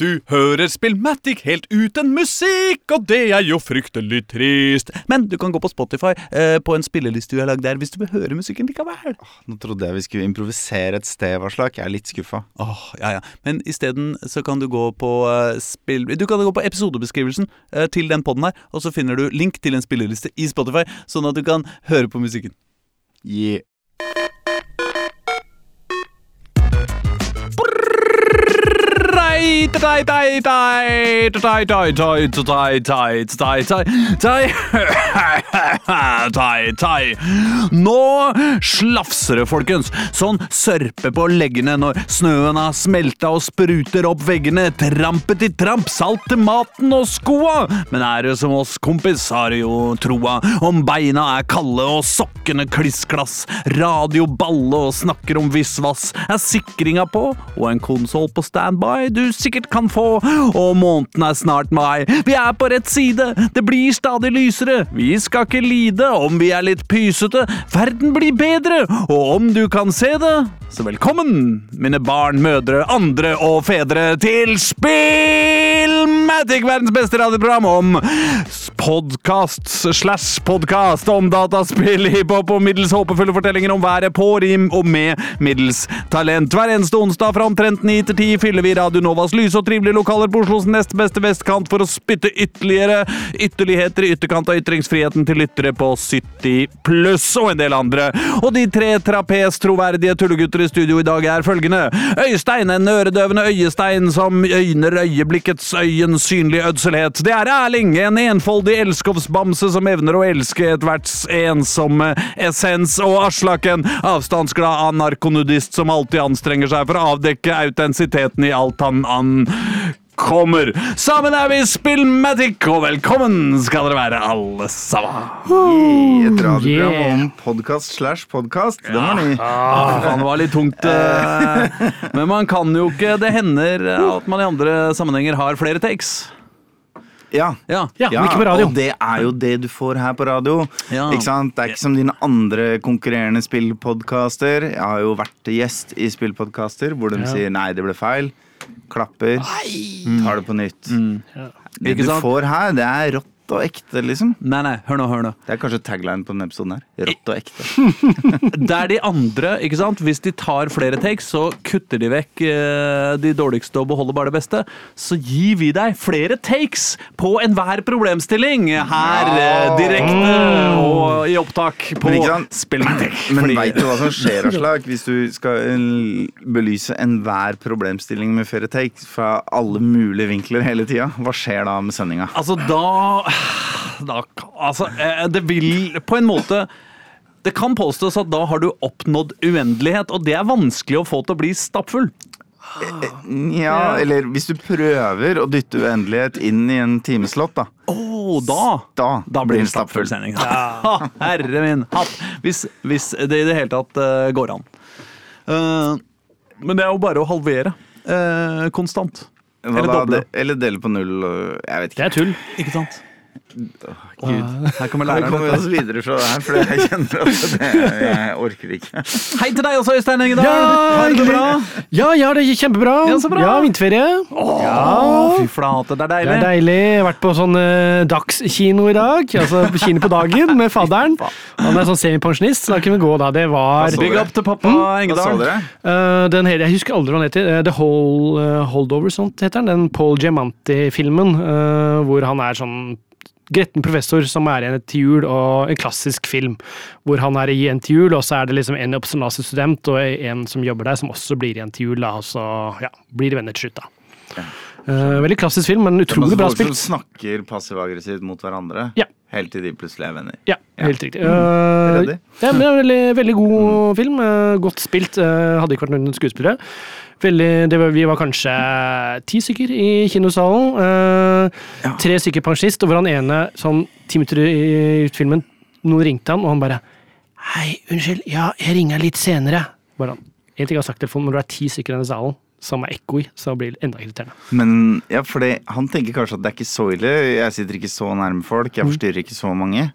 Du hører Spillmatic helt uten musikk, og det er jo fryktelig trist. Men du kan gå på Spotify eh, på en spilleliste du har lagd der, hvis du vil høre musikken likevel. Nå trodde jeg vi skulle improvisere et sted, Varslak. Jeg er litt skuffa. Åh, ja, ja. Men isteden så kan du gå på eh, spill... Du kan gå på episodebeskrivelsen eh, til den podden her, og så finner du link til en spilleliste i Spotify, sånn at du kan høre på musikken. Yeah. die, die, die, die, die, die, die, die, die, die, die, die. dei, tai. Nå slafser det, folkens. Sånn sørpe på leggene når snøen har smelta og spruter opp veggene. Trampe til tramp, salt til maten og skoa. Men er du som oss, kompis, har jo troa. Om beina er kalde og sokkene klissklass. Radio balle og snakker om visvass. Er sikringa på og en konsoll på standby du sikkert kan få. Og måneden er snart mai. Vi er på rett side. Det blir stadig lysere. Vi skal ikke lide om vi er litt pysete. Verden blir bedre, og om du kan se det, så velkommen, mine barn, mødre, andre og fedre, til Spillmatic, verdens beste radioprogram om podkast slash podkast om dataspill, hiphop og middels håpefulle fortellinger om været på rim og med middels talent. Hver eneste onsdag fra omtrent 9 til 10 fyller vi Radio Novas lyse og trivelige lokaler på Oslos nest beste vestkant for å spytte ytterligere ytterligheter i ytterkant av ytringsfriheten til lyttere på 70 pluss og en del andre. Og de tre trapes-troverdige tullegutter i studio i dag er følgende. Øystein, en øredøvende øyestein som øyner øyeblikkets øyens synlige ødselhet. Det er Erling, en enfoldig elskovsbamse som evner å elske ethverts ensomme essens. Og Aslak, en avstandsglad anarkonudist som alltid anstrenger seg for å avdekke autentisiteten i alt han ankommer. Sammen er vi Spillmatic, og velkommen skal dere være, alle sammen. Yeah, et radioprogram yeah. om podkast slash podkast. Den var ny. Ah, faen, det var litt tungt. eh, Men man kan jo ikke Det hender at man i andre sammenhenger har flere takes. Ja. Ja. Ja, men ikke på radio. og det er jo det du får her på radio. Ja. Ikke sant? Det er ikke som dine andre konkurrerende spillpodkaster. Jeg har jo vært gjest i spillpodkaster hvor de Ja. sier nei, det ble feil. Klapper. Tar det på nytt. Det du får her, det er rått og ekte, liksom. Nei, nei, hør nå, hør nå. Det er kanskje tagline på denne episoden her. Rått og ekte. Der de andre, ikke sant, hvis de tar flere takes, så kutter de vekk eh, de dårligste og beholder bare det beste. Så gir vi deg flere takes på enhver problemstilling her eh, direkte og i opptak på? Spillmatic. Men veit du hva som skjer, Aslak, hvis du skal eh, belyse enhver problemstilling med flere takes fra alle mulige vinkler hele tida? Hva skjer da med sendinga? Altså, da, da Altså, eh, det vil på en måte Det kan påstås at da har du oppnådd uendelighet, og det er vanskelig å få til å bli stappfull. Ja, eller hvis du prøver å dytte uendelighet inn i en timeslott, da. Oh, da Da, Da blir det stappfull sending. Herre min hatt! Hvis, hvis det i det hele tatt uh, går an. Uh, men det er jo bare å halvere uh, konstant. Hva Eller doble. Eller dele på null Jeg vet Det er tull. Ikke sant? Gud. Her kommer Vi læreren. kommer vet oss videre fra det her, for jeg kjenner at det, jeg orker ikke. Hei til deg også, Øystein Engedal! Ja, Har du det bra? Ja, ja, det gikk kjempebra. Ja, så bra. Ja, vinterferie. Ja. fy flate, det er deilig. Det er deilig. Jeg har vært på sånn eh, dagskino i dag. Altså kino på dagen med fadderen. Han er sånn semipensjonist, så da kunne vi gå da. Det var Big up til pappa Hva så dere? Uh, den hele, Jeg husker aldri hva den heter. Uh, The Whole, uh, Holdover, sånt heter den. Den Paul Giamanti-filmen eh, hvor han er sånn gretten professor som er i en jul, og en klassisk film hvor han er i en jul, og så er det liksom en student og en som jobber der, som også blir i en jul, da, og så ja, blir de venner til slutt, da. Uh, veldig klassisk film, men utrolig bra spilt. folk som snakker passiv-aggressivt mot hverandre, Ja. helt til de plutselig er venner. Ja, Ja. helt riktig. Reddig. Uh, ja, men det er en veldig, veldig god film. Uh, godt spilt. hadde ikke vært noen skuespillere. Veldig, det var, vi var kanskje ti stykker i kinosalen. eh, Ja. Tre stykker pensjonist, og hvor han ene, sånn ti minutter i ut filmen, noen ringte han, og han bare Hei, unnskyld, ja, jeg ringer litt senere. Bare han. En ting jeg har sagt telefonen, når du er ti stykker i denne salen, som er ekko i, så blir det enda irriterende. Men ja, for det, han tenker kanskje at det er ikke så ille. Jeg sitter ikke så nærme folk, jeg forstyrrer ikke så mange.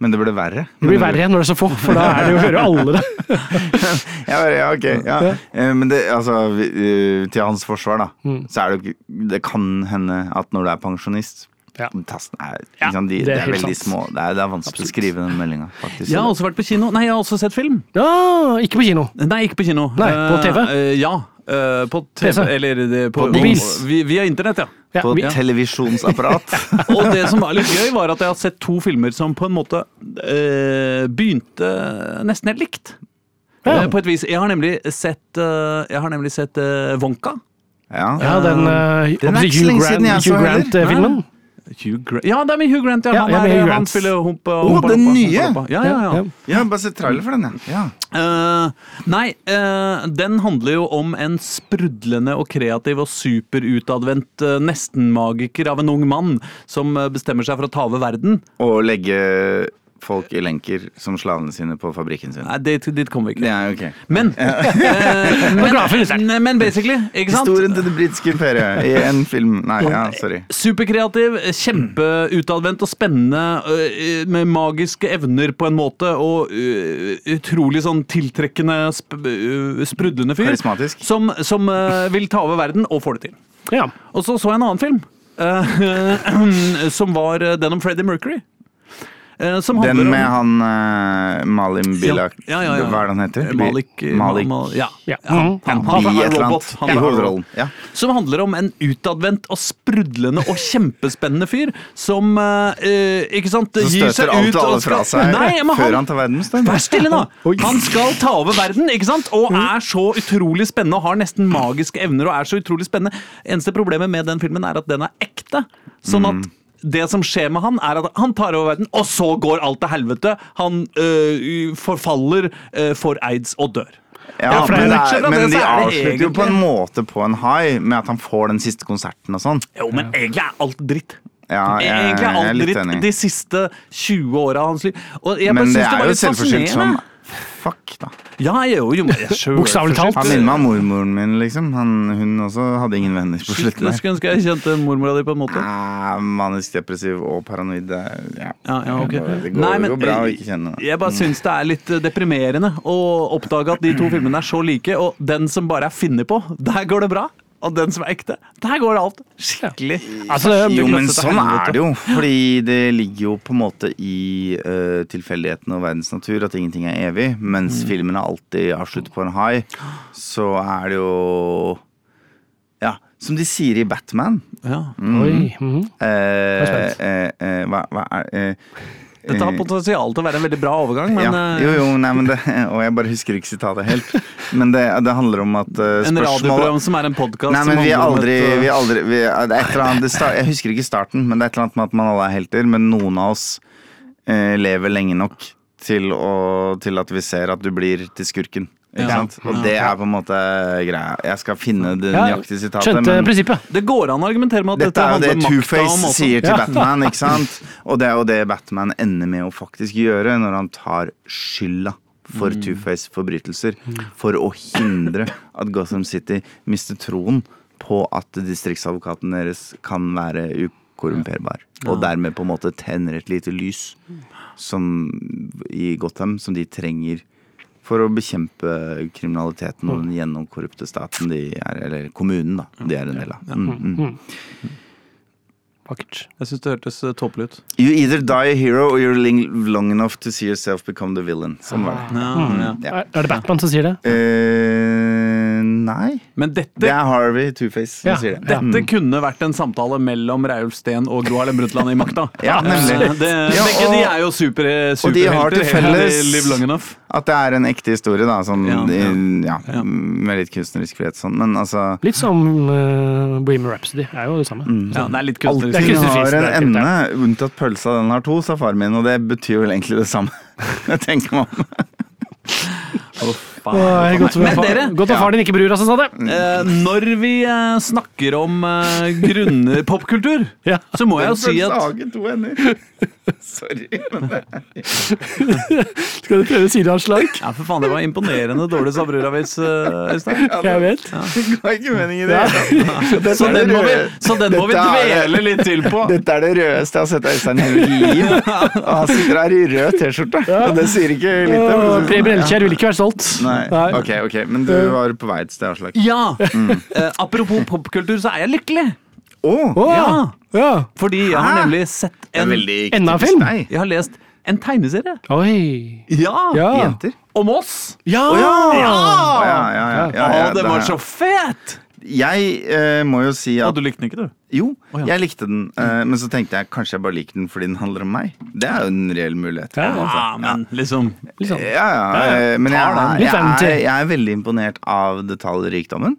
Men det blir verre. Det blir verre når det er så få, for da er det jo, hører alle det. Ja, ja, ok. Ja. Eh, Men det, altså, eh, til hans forsvar, da, Mm. så er det jo Det kan hende at når du er pensjonist Ja. Er, liksom, de, det det er er, veldig sant. små. Det er, det er vanskelig å skrive den meldinga. Jeg har også vært på kino. Nei, jeg har også sett film. Ja, ikke på kino. Nei, ikke på kino. Nei, på TV? Uh, ja. Eh, på TV, eller på, På på, via internett, ja. Ja, På vi, televisjonsapparat. Og det som var litt gøy, var at jeg har sett to filmer som på en måte eh, begynte nesten helt likt. Ja. Eh, på et vis. Jeg har nemlig sett, jeg har nemlig sett Wonka. Ja. ja, den, uh, Den er ikke lenge siden jeg så Grant- Hugh. Grant-filmen. Hugh Grant. Ja, det er med Hugh Grant. Ja. Han, ja, er, Hugh han Grant. spiller humpa, den humpa, nye! humpa, ja, Ja, ja, ja. Bare se trailer for den. Ja. Uh, nei, uh, den handler jo om en sprudlende og kreativ og superutadvendt uh, nestenmagiker av en ung mann som bestemmer seg for å ta over verden. Og legge folk i lenker som slavene sine på fabrikken sin. Nei, dit, dit kommer vi ikke. Ja, okay. Men, eh, men, men basically, ikke sant? Historien til det britiske imperiet i en film. Nei, ja, sorry. Superkreativ, kjempeutadvendt og spennende, øh, med magiske evner på en måte, og øh, utrolig sånn tiltrekkende, sp sprudlende fyr. Karismatisk. Som, som vil ta over verden, og får det til. Ja. Og så så jeg en annen film, som var den om Freddie Mercury. Som Den med om han uh, Malim Bilak Ja, ja, ja. Hva er det han heter? Malik, øh, Malik. Ma- Ma- ja. Ja. Han, Mhm. han, han, han er robot. Han I hovedrollen. Som handler om en utadvendt og sprudlende og kjempespennende fyr som uh, ikke sant, Så gir seg alt ut og alle fra seg Nei, men før han, tar verdensmester. Vær stille, nå! Han skal ta over verden, ikke sant? og er så utrolig spennende og har nesten magiske evner. og er så utrolig spennende. Eneste problemet med den filmen er at den er ekte. Sånn at det som skjer med han, er at han tar over verden, og så går alt til helvete. Han øh, forfaller, øh, får aids og dør. Ja, Ja, men, det er- er, men det de er det avslutter jo på en måte på en high med at han får den siste konserten og sånn. Jo, men egentlig er alt dritt. Ja, jeg, Egentlig er er alt litt dritt de siste 20 åra av hans liv. Men det synes er var jo selvforskyldt som. Fuck, da. Ja, jeg er jo selv Bokstavelig talt. Han minner meg om mormoren min, liksom. Han, hun også hadde ingen venner på Shit, slutten. Der. skulle ønske jeg kjente mormora di på en måte. Ah, Manisk depressiv og paranoid. det er- Ja. Ja, ja, ok. Det går, Nei, men, går bra å ikke kjenne det. Jeg bare syns det er litt eh, deprimerende å oppdage at de to filmene er så like, og den som bare er funnet på, der går det bra. Og den som er ekte, der går alt skikkelig. Altså, Jo, men sånn er det jo. Fordi det ligger jo på en måte i uh, tilfeldighetene og verdens natur at ingenting er evig. Mens Mm. filmene alltid avslutter på en high, så er det jo Ja, som de sier i Batman. Ja. Oi. mhm. Eh, spent. eh, eh, hva, hva er eh, Dette har eh, potensial til å være en veldig bra overgang, men ja, eh, jo, jo, nei, men det, og jeg bare husker ikke sitatet helt. Men det, det handler om at uh, en radioprogram som er en podkast Nei, men vi er aldri, vi er aldri vi er, et eller annet, det sta- Jeg husker ikke starten, men det er et eller annet med at man alle er helter. Men noen av oss uh, lever lenge nok til, å, til at vi ser at du blir til skurken. Ikke Ja. sant? Og det er på en måte greia. Jeg skal finne det nøyaktige sitatet. Skjønte men- prinsippet. Det går an å argumentere med at dette dette er jo det Two-Face sier til Ja. Batman, ikke sant? Og det er jo det Batman ender med å faktisk gjøre når han tar skylda for Mm. Two-Face forbrytelser. For å hindre at Gotham City mister troen på at distriktsadvokaten deres kan være ukorrumperbar. Og dermed på en måte tenner et lite lys som, i Gotham som de trenger for å bekjempe kriminaliteten og den gjennomkorrupte staten de er, eller kommunen, da, de er en del av. Mm, mm. Vakkert. Jeg syns det hørtes eh, tåpelig ut. You either die a hero or you're ling- long enough to see yourself become the villain. Sånn var det. Ja, ja. Ja. Er det Batman som sier det? Eh, nei. Men Det er Harvey Two-Face som Ja. sier det. dette kunne vært en samtale mellom Reiulf Steen og Gro Harlem Brundtland i makta. Ja, nemlig. Eh, Det, Ja, begge og- de er jo super, og de har til superhelter. felles-. At det er en ekte historie, da. Sånn, Ja, i- ja, Ja. med litt kunstnerisk frihet sånn. Men altså Litt som uh, Bohemian Rhapsody. Er jo det samme. Ja, det er litt kunstnerisk. Det er har det en ende, unntatt pølsa. Den har to, sa faren min, og det betyr vel egentlig det samme. Jeg tenker meg om. Uff faen. Åh, godt Men dere, godt at faren din ikke bryr seg, sa det. eh, når vi eh, snakker om uh, grunne popkultur, Ja. så må jeg jo si at Sagen to ender. Sorry. Men det, Skal du prøve sideanslag? Ja, for faen, det var imponerende dårlig sabruravis, eh, Øystein. Jeg vet. det var ikke meningen, i det. Ja. Så det den må vi, så den må vi Dette dvele litt til på. Dette er det rødeste jeg har sett Øystein i hele liv. Og han sitter her i rød T-skjorte, og det sier ikke litt. Om- Preben Elkjær vil ikke være stolt. Nei. Ok, ok, men du var på vei et sted, Aslak. Ja! Eh, apropos popkultur, så er jeg lykkelig. Å! Åh, Ja. ja. Fordi jeg har Hæ? nemlig sett Det er en veldig Enda typisk film? deg. Jeg har lest en tegneserie. Oi. Ja! Ja. Jenter. Om oss. Ja! Å ja! Ja! Å, ja, ja, ja, ja, ja, Å, den det var så fet! Jeg eh, må jo si Ja, Og du likte den ikke, du? Jo, oh, ja. jeg likte den, eh, men så tenkte jeg kanskje jeg bare liker den fordi den handler om meg. Det er jo en reell mulighet. Ja, Ja, men liksom Liksom. Ja, ja, Ja, ja. eh, men jeg, jeg, er- jeg, er, jeg er veldig imponert av detaljrikdommen.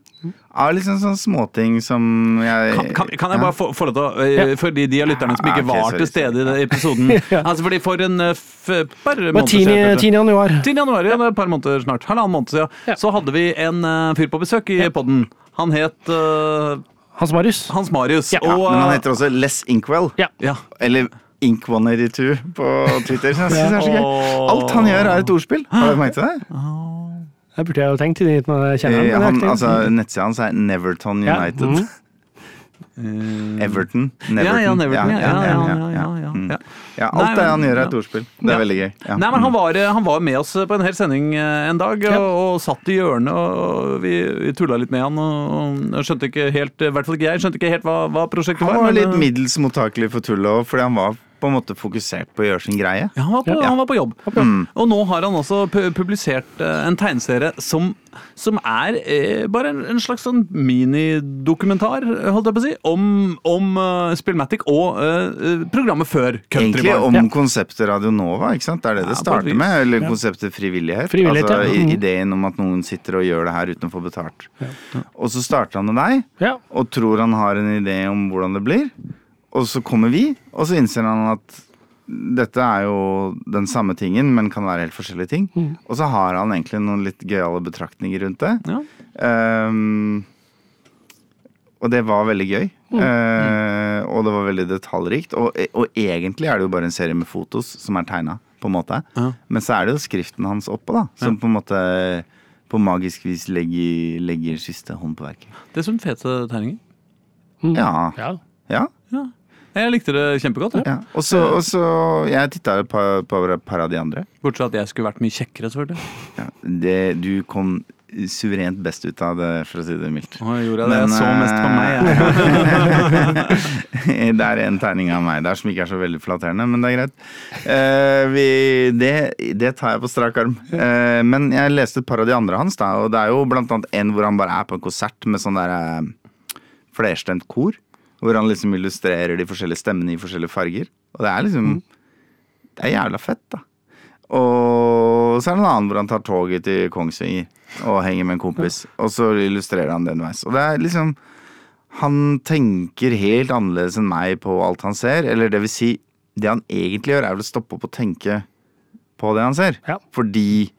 Av liksom sånne småting som jeg kan, kan, kan jeg bare få, få lov til å Fordi de av lytterne som ikke Ja, ok, var sorry, til stede i den episoden Altså fordi For en eh, f, par måneder 10. siden 10. januar. 10. januar, ja, et par måneder snart. Halvannen måned siden. Ja. Så hadde vi en eh, fyr på besøk i podden. Han het uh, Hans Marius. Hans Marius. Ja. og, Men han heter også Les Inkwell. Ja. ja. Eller Ink182 på Twitter. Så jeg synes det er så gøy. Alt han gjør, er et ordspill. Har du merket det? Det burde jeg jo tenkt uten når jeg kjenner Eh, ham. Han, altså. Nettsida hans er Neverton Ja, United. mm. Everton. Ja, ja, Neverton. Ja, ja, ja, ja, ja, ja. Mm. ja. Ja, Nei, alt det han gjør, er ja. et ordspill. Det er Ja. veldig gøy. Ja. Nei, men han var, han var med oss på en hel sending eh, en dag, og, satt i hjørnet, og vi, vi tulla litt med han, og, skjønte ikke helt, i hvert fall ikke jeg, skjønte ikke helt hva, prosjektet Han var. var men, litt eh, middels mottakelig for tullet òg, fordi han var på en måte fokusert på å gjøre sin greie. Ja, han var på, Ja. han var på jobb. Mm. Og nå har han også publisert eh, en tegneserie som, som er eh, bare en, en slags sånn minidokumentar, holdt jeg på å si, om, om uh, Spillmatic og uh, programmet før Country Egentlig om Ja. konseptet Radio Nova, ikke sant? Det er det det starter med. Eller konseptet frivillighet. Frivillighet, altså, Mhm. Ideen om at noen sitter og gjør det her uten å få betalt. Og så starter han med deg, Ja. og tror han har en idé om hvordan det blir. Og så kommer vi, og så innser han at dette er jo den samme tingen, men kan være helt forskjellige ting. Mm. Og så har han egentlig noen litt gøyale betraktninger rundt det. Ja. Um, og det var veldig gøy. Mm. Uh, og det var veldig detaljrikt. Og, og egentlig er det jo bare en serie med fotos som er tegna, på en måte. Ja. Men så er det jo skriften hans oppå, da. Som på en måte på magisk vis legger, legger siste hånd på verket. Det er som fete tegninger. Mm. Ja. ja. Ja. Jeg likte det kjempegodt. ja. Og så, og så Jeg titta på, på et par av de andre. Bortsett fra at jeg skulle vært mye kjekkere, selvfølgelig. Ja, det, du kom suverent best ut av det, for å si det mildt. Å, jeg gjorde det. Men, jeg så mest på meg, jeg. det er en tegning av meg der som ikke er så veldig flatterende, men det er greit. Uh, vi, det, det tar jeg på strak arm. Uh, men jeg leste et par av de andre hans, da, og det er jo blant annet en hvor han bare er på en konsert med sånn der eh, flerstemt kor. Hvor han liksom illustrerer de forskjellige stemmene i forskjellige farger. Og det er liksom Det er jævla fett, da. Og så er det en annen hvor han tar toget til Kongsvinger og henger med en kompis. Og så illustrerer han det underveis. Og det er liksom Han tenker helt annerledes enn meg på alt han ser. Eller det vil si, det han egentlig gjør, er vel å stoppe opp og tenke på det han ser. Ja. Fordi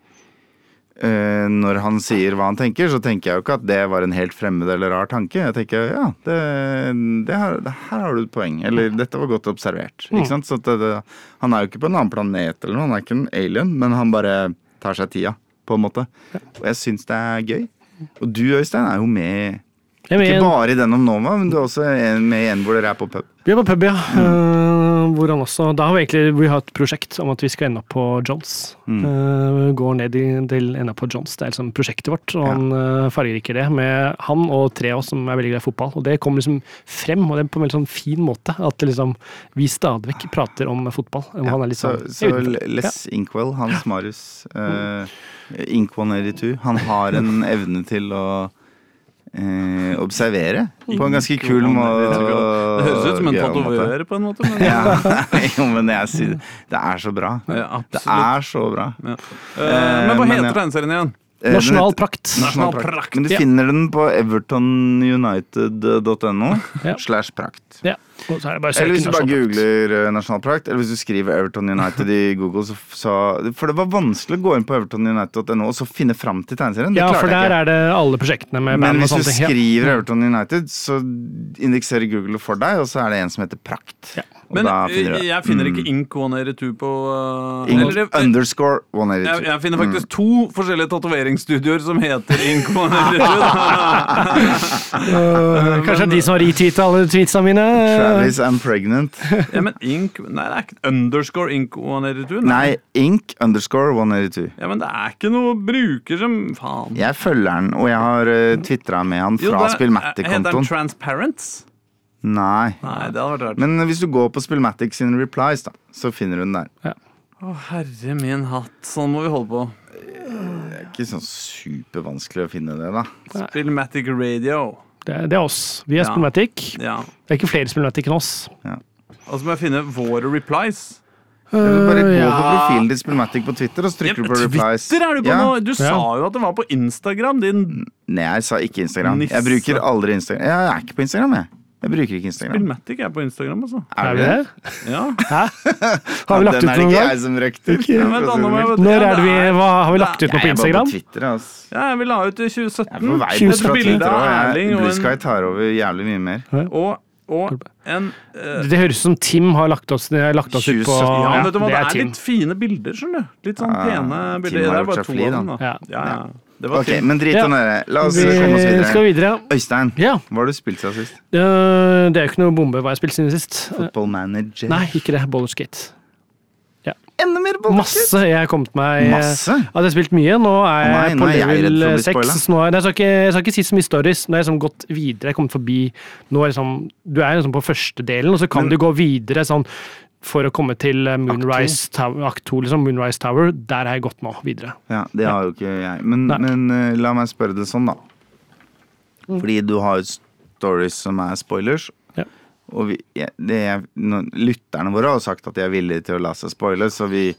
når han sier hva han tenker, så tenker jeg jo ikke at det var en helt fremmed eller rar tanke. Jeg tenker ja, det, det her, her har du et poeng. Eller dette var godt observert. Mm. Ikke sant? Så det, han er jo ikke på en annen planet eller noe, han er ikke en alien, men han bare tar seg tida, på en måte. Og jeg syns det er gøy. Og du, Øystein, er jo med ikke bare i den om Nova, men du er også med i en hvor dere er på pub. Vi er på pub, ja. Mm. Hvor han også, da har vi egentlig vi har et prosjekt om at vi skal ende opp på Johns. Mm. Uh, går ned i, til enda på Johns. Det er liksom prosjektet vårt, og Ja. han uh, fargeriker det med han og tre av oss som er veldig glad i fotball. Og det kommer liksom frem, og det er på en veldig sånn fin måte. At liksom, vi stadig vekk prater om fotball. Om han er litt så sånn så. Les Inkwell, Hans Marius, uh, Ink182, han har en evne til å eh, observere på en ganske kul måte. Det høres ut som en tatovør på en måte. Men, Ja, jo, men jeg sier det er så bra. Ja, Det er så bra. Ja. Eh, men hva men heter igjen? Eh, den Nasjonal prakt. Nasjonal prakt. Men du Ja. finner den på evertonunited.no Ja. slash prakt. Ja. Så er det bare Eller hvis du bare googler nasjonal prakt. eh, eller hvis du skriver Everton United i Google, så, så For det var vanskelig å gå inn på evertonunited.no og så finne fram til tegneserien. Ja, for der er det alle prosjektene med Men hvis du skriver Everton United, så indekserer Google for deg, og så er det en som heter Prakt. Ja. Men eh, finner jeg. jeg finner ikke Ink 182 på uh, Ink eller underscore 182. jeg finner faktisk to forskjellige tatoveringsstudioer som heter Ink 182. uh, kanskje det er de som har retweeta alle tweetsa mine. Travis and pregnant. ja, men Ink Nei, det er ikke underscore Ink 182. Nei, Ink underscore 182. Ja, men det er ikke noe bruker som Faen. Jeg følger den, og jeg har uh, tvitra med han fra Spillmatic-kontoen. Heter den Transparents? Nei. Nei, det hadde vært rart. Men hvis du går på Spillmatic sin replies, da, så finner du den der. Å, herre min hatt. Sånn må vi holde på. Det er ikke sånn supervanskelig å finne det, da. Spillmatic Radio. Det, det er oss. Vi er Ja. Spillmatic. Ja. Det er ikke flere Spillmatic enn oss. Og så må jeg finne våre replies. Eller bare gå Øh, på profilen til Spillmatic på Twitter, og så Ja, trykker du på replies. Twitter er du på Ja. nå! Du sa Ja. jo at det var på Instagram, din Nei, jeg sa ikke Instagram. Nisse. Jeg bruker aldri Instagram. Jeg er ikke på Instagram, jeg. Jeg bruker ikke Instagram. Spillmatic er på Instagram, altså. Er vi der? Ja. Hæ? Har vi lagt ut Den er det ikke jeg som jeg- Når er det vi hva, Har vi lagt ut noe på Instagram? Jeg er bare på Twitter, altså. Ja, vi la ut i 2017. Jeg er på vei bort fra Twitter, og jeg, Blue Sky tar over jævlig mye mer. Og, og en uh, Det høres ut som Tim har lagt oss, lagt oss ut på 2017, Ja, ja, vet du hva, Det det er er litt fine bilder, skjønner du. Litt sånn Ja, pene bilder. Det har gjort seg flid, da. Ja. Ja, ja. Det var Ok, fint. men drit Ja. i det. La oss Vi komme oss videre. skal videre. Øystein, Ja. hva har du spilt siden sist? Øh, Det er jo ikke noe bombe hva jeg spilte siden sist. Football Manager? Nei, ikke det. Boulderskate. Enda mer! Masse. Jeg har kommet meg Masse? Ja, jeg har spilt mye. Nå er Å nei, jeg nå på er jeg redd level for å bli 6. spoilet. Nå er, jeg, skal ikke, jeg skal ikke si så mye stories. Nå har jeg liksom gått videre. Jeg har kommet forbi Nå er liksom, Du er liksom på første delen, og så kan Men- du gå videre sånn for å komme til eh, Moonrise Tower, Akt 2, liksom. Moonrise Tower. Der har jeg gått nå, videre. Ja, det har jo ikke jeg. Men, men uh, la meg spørre det sånn, da. Mm. Fordi du har jo stories som er spoilers. Ja. Og vi, det er, lytterne våre har sagt at de er villige til å la seg spoile, så vi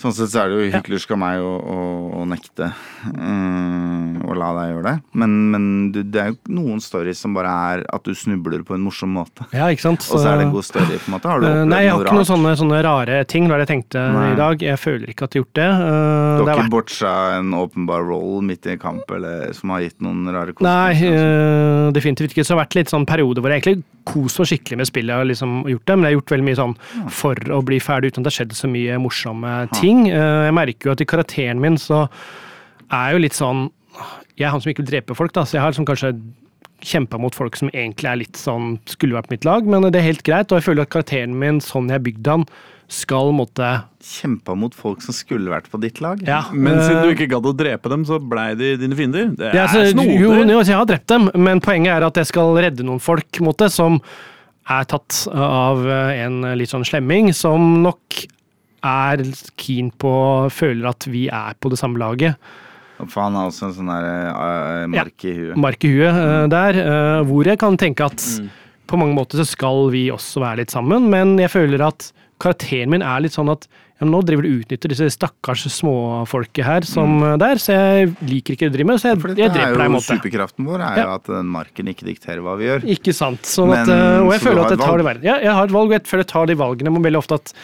Sånn sett så er det jo hyklersk av meg å, å, å nekte mm, å la deg gjøre det. Men, men det er jo noen stories som bare er at du snubler på en morsom måte. Ja, ikke sant? Og så er det en god story, på en måte. Har du Eh, opplevd Nei, jeg har ikke noen sånne, sånne rare ting. Hva er det jeg tenkte Nei. i dag. Jeg føler ikke at jeg har gjort det. Uh, Du har ikke vært botcha en åpenbar roll midt i en kamp eller, som har gitt noen rare Nei, konsekvenser? eh, definitivt ikke. Så det har vært litt sånn periode hvor jeg egentlig koser meg skikkelig med spillet. og liksom gjort det, Men jeg har gjort veldig mye sånn for å bli ferdig uten at det har skjedd så mye morsomme ting. Eh, Jeg merker jo at i karakteren min så er jeg jo litt sånn Jeg er han som ikke vil drepe folk, da, så jeg har liksom kanskje kjempa mot folk som egentlig er litt sånn skulle vært på mitt lag, men det er helt greit. Og jeg føler at karakteren min, sånn jeg bygde han, skal måtte Kjempa mot folk som skulle vært på ditt lag? Ja. Men siden du eh, ikke gadd å drepe dem, så blei de dine fiender. Det er Ja, snodig. jo, jo, jeg har drept dem, men poenget er at jeg skal redde noen folk måtte, som er tatt av eh, en litt sånn slemming, som nok er keen på Føler at vi er på det samme laget. For han har også en sånn der uh, mark i huet. Mark i huet eh, der, eh, hvor jeg kan tenke at Mm. på mange måter så skal vi også være litt sammen, men jeg føler at karakteren min er litt sånn at ja, nå driver du og utnytter disse stakkars småfolket her som mm. der, så jeg liker ikke det du driver med, så jeg, jeg er dreper deg i en jo måte. superkraften vår, er jo Ja. at den marken ikke dikterer hva vi gjør. Ikke sant. Sånn at, Men, eh, og jeg så føler at jeg tar det verre. Ja, jeg har et valg, og jeg føler jeg tar de valgene men veldig ofte at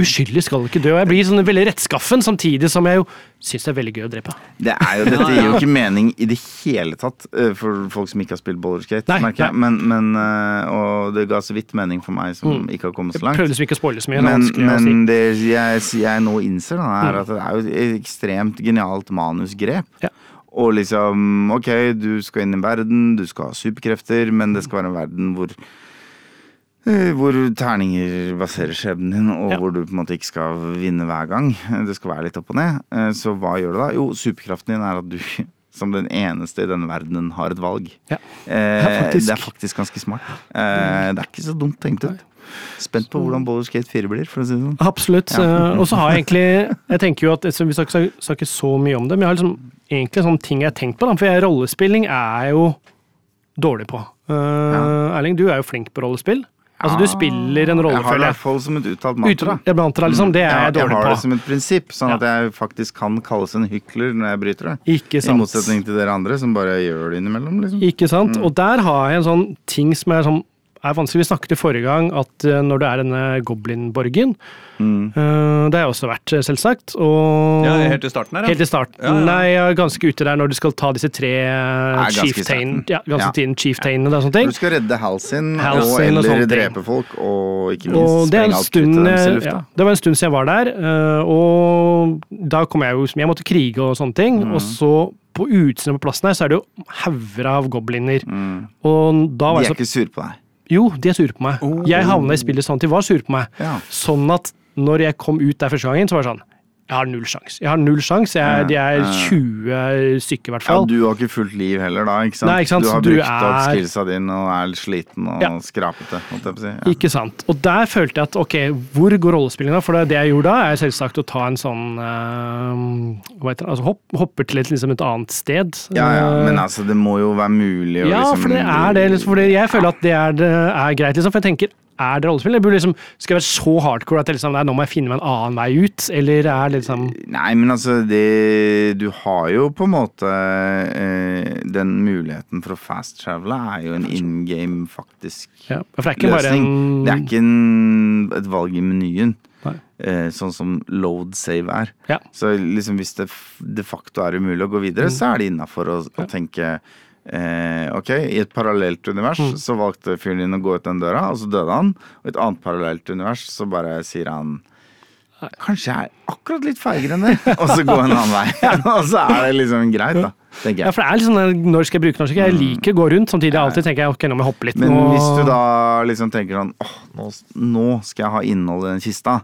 uskyldig skal ikke dø. og Jeg blir sånn veldig rettskaffen, samtidig som jeg jo syns det er veldig gøy å drepe. Det er jo, dette gir jo ikke mening i det hele tatt uh, for folk som ikke har spilt bollerskate, Nei, merker jeg. Men, men, uh, og det ga så vidt mening for meg som ikke har kommet så langt. prøvde liksom ikke å spoile så mye. er Men, si. det jeg, jeg nå innser, da, er at det er jo et ekstremt genialt manusgrep. Ja. Og liksom, ok, du skal inn i verden, du skal ha superkrefter, men det skal være en verden hvor eh, hvor terninger baserer skjebnen din, og Ja. hvor du på en måte ikke skal vinne hver gang. Det skal være litt opp og ned. Eh, Så hva gjør du da? Jo, superkraften din er at du som den eneste i denne verdenen har et valg. Ja. Eh, Ja. Det er faktisk ganske smart. Eh, det er ikke så dumt tenkt ut. Spent på hvordan Boller Skate 4 blir, for å si det sånn. Absolutt. Ja. eh, Og så har jeg egentlig Jeg tenker jo at Vi skal ikke snakke så mye om det, men jeg har liksom egentlig sånne ting jeg har tenkt på. Da, for jeg, rollespilling er jeg jo dårlig på. Eh, Erling, du er jo flink på rollespill. Altså, du spiller en rolle, Jeg har det i hvert fall som et uttalt mantra. Ut, mantra, liksom, det er jeg jeg dårlig har på. det som et prinsipp, sånn at jeg faktisk kan kalles en hykler når jeg bryter det. Ikke sant. I motsetning til dere andre som bare gjør det innimellom. liksom. Ikke sant? Mm. Og der har jeg en sånn ting som er, sånn, er vanskelig. Vi snakket i forrige gang at eh, når du er denne goblinborgen Mm. eh, Det har jeg også vært, eh, selvsagt. Og Ja, helt i starten her, ja. Helt i starten. Ja, ja. Nei, jeg er ganske ute der når du skal ta disse tre chieftainene. ganske chieftain, ja, Ja. tiden og sånne ting. Du skal redde Halsin, og og eller drepe folk, og ikke Og minst det, er sprenge en alt stund, kruttet deres i eh, lufta. ja, det var en stund siden jeg var der, eh, og da kom jeg jo Jeg måtte krige og sånne ting. Mm. Og så på utsiden på plassen her så er det jo hauger av gobliner. Mm. Og da var De er så ikke sure på deg. Jo, de er sure på meg. Jeg havna i spillet sånn at de var sure på meg. Ja. Sånn at når jeg kom ut der første gangen, så var det sånn Jeg har null sjans. Jeg har null sjans. Jeg, de er 20 stykker, i hvert fall. Ja, du har ikke fullt liv heller da, ikke sant? Nei, ikke sant, Du har så du brukt opp er- skillsa dine og er litt sliten og Ja. skrapete. si. Ja. Ikke sant. Og der følte jeg at ok, hvor går rollespillinga? For det, det jeg gjorde da, er selvsagt å ta en sånn eh, Hva heter det? Altså hopp, hopper til et, liksom et annet sted. Ja, ja, Eh, men altså, det må jo være mulig å ja, liksom for det er det. Liksom, for jeg føler at det er, det er greit, liksom. For jeg tenker, er det rollespill? Eller liksom, skal jeg være så hardcore at liksom, nei, nå må jeg finne meg en annen vei ut? Eller er det liksom Nei, men altså, det Du har jo på en måte eh, Den muligheten for å fast-travele er jo en in game, faktisk, ja, For det er ikke bare løsning. en Det er ikke en, et valg i menyen, eh, sånn som load save er. Ja. Så liksom hvis det de facto er umulig å gå videre, Mm. så er det innafor å, å tenke eh, ok, i et parallelt univers Mm. så valgte fyren din å gå ut den døra, og så døde han. Og i et annet parallelt univers så bare sier han Kanskje jeg er akkurat litt feigere enn det, og så gå en annen vei. og så er det liksom greit, da. Tenker Ja, for det er liksom sånn når skal jeg bruke norsk? Jeg liker å gå rundt, samtidig alltid tenker jeg ok, nå må jeg hoppe litt. Men nå... hvis du da liksom tenker sånn åh, nå, nå skal jeg ha innhold i den kista,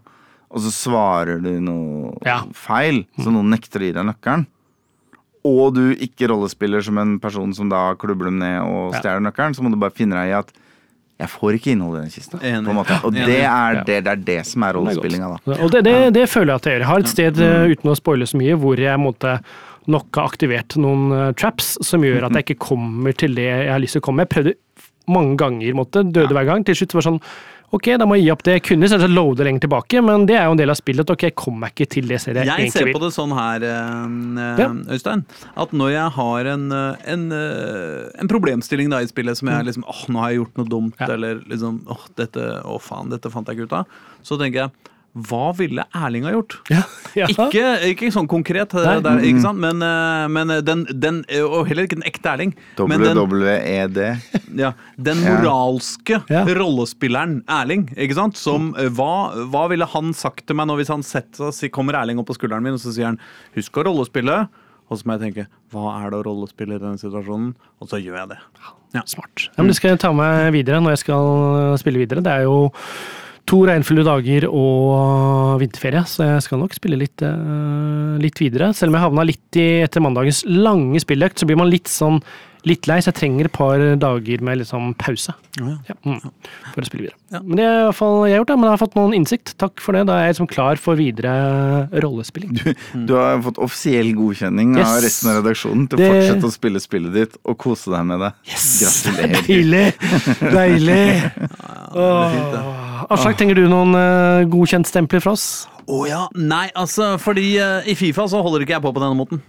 og så svarer du noe Ja. feil, så noen nekter å gi deg nøkkelen, og du ikke rollespiller som en person som da klubber dem ned og stjeler nøkkelen, så må du bare finne deg i at jeg får ikke innhold i den kista. Og det er det, det er det som er rollespillinga, da. Og det, det, det føler jeg at jeg gjør. Jeg har et sted, eh, uten å spoile så mye, hvor jeg måtte nok har aktivert noen eh, traps som gjør at jeg ikke kommer til det jeg har lyst til å komme. med. Jeg prøvde mange ganger, måtte, døde hver gang. Til slutt var det sånn Ok, da må jeg gi opp det. Jeg kunne selvsagt loade lenger tilbake, men det er jo en del av spillet. Ok, jeg kommer ikke til det stedet jeg, Jeg ser på det sånn her, øh, Ja. Øystein, at når jeg har en, eh, en, eh, en problemstilling da i spillet som jeg liksom åh, nå har jeg gjort noe dumt, Mm. Ja. eller liksom åh, dette, å faen, dette fant jeg ikke ut av, så tenker jeg hva ville Erling ha gjort? Ja, ja. Ikke, ikke sånn konkret, eh, der, ikke sant? Men, eh, men den, den Og heller ikke den ekte Erling. Men den, WWED. ja, den moralske Ja. rollespilleren Erling, ikke sant? Som, eh, hva, hva ville han sagt til meg nå hvis han setter kommer Erling opp på skulderen min og så sier han 'husk å rollespille', og så må jeg tenke 'hva er det å rollespille i denne situasjonen', og så gjør jeg det. Ja. Smart. Ja, men det skal jeg ta med videre når jeg skal spille videre. Det er jo to regnfulle dager og vinterferie, så jeg skal nok spille litt, eh, litt videre. Selv om jeg havna litt i etter mandagens lange spilløkt, så blir man litt sånn litt lei, så jeg trenger et par dager med liksom pause. Ja, mm, for å spille videre. Ja. Men det er i hvert fall jeg har gjort, da, men jeg har fått noen innsikt. Takk for det. Da er jeg liksom klar for videre rollespilling. Du har fått offisiell godkjenning av resten av redaksjonen til å Det- fortsette å spille spillet ditt og kose deg med det. Gratulerer. Deilig! Deilig! Åh. Aslak, trenger du noen uh, godkjentstempler fra oss? Å ja. Nei, altså, fordi uh, i Fifa så holder ikke jeg på på denne måten.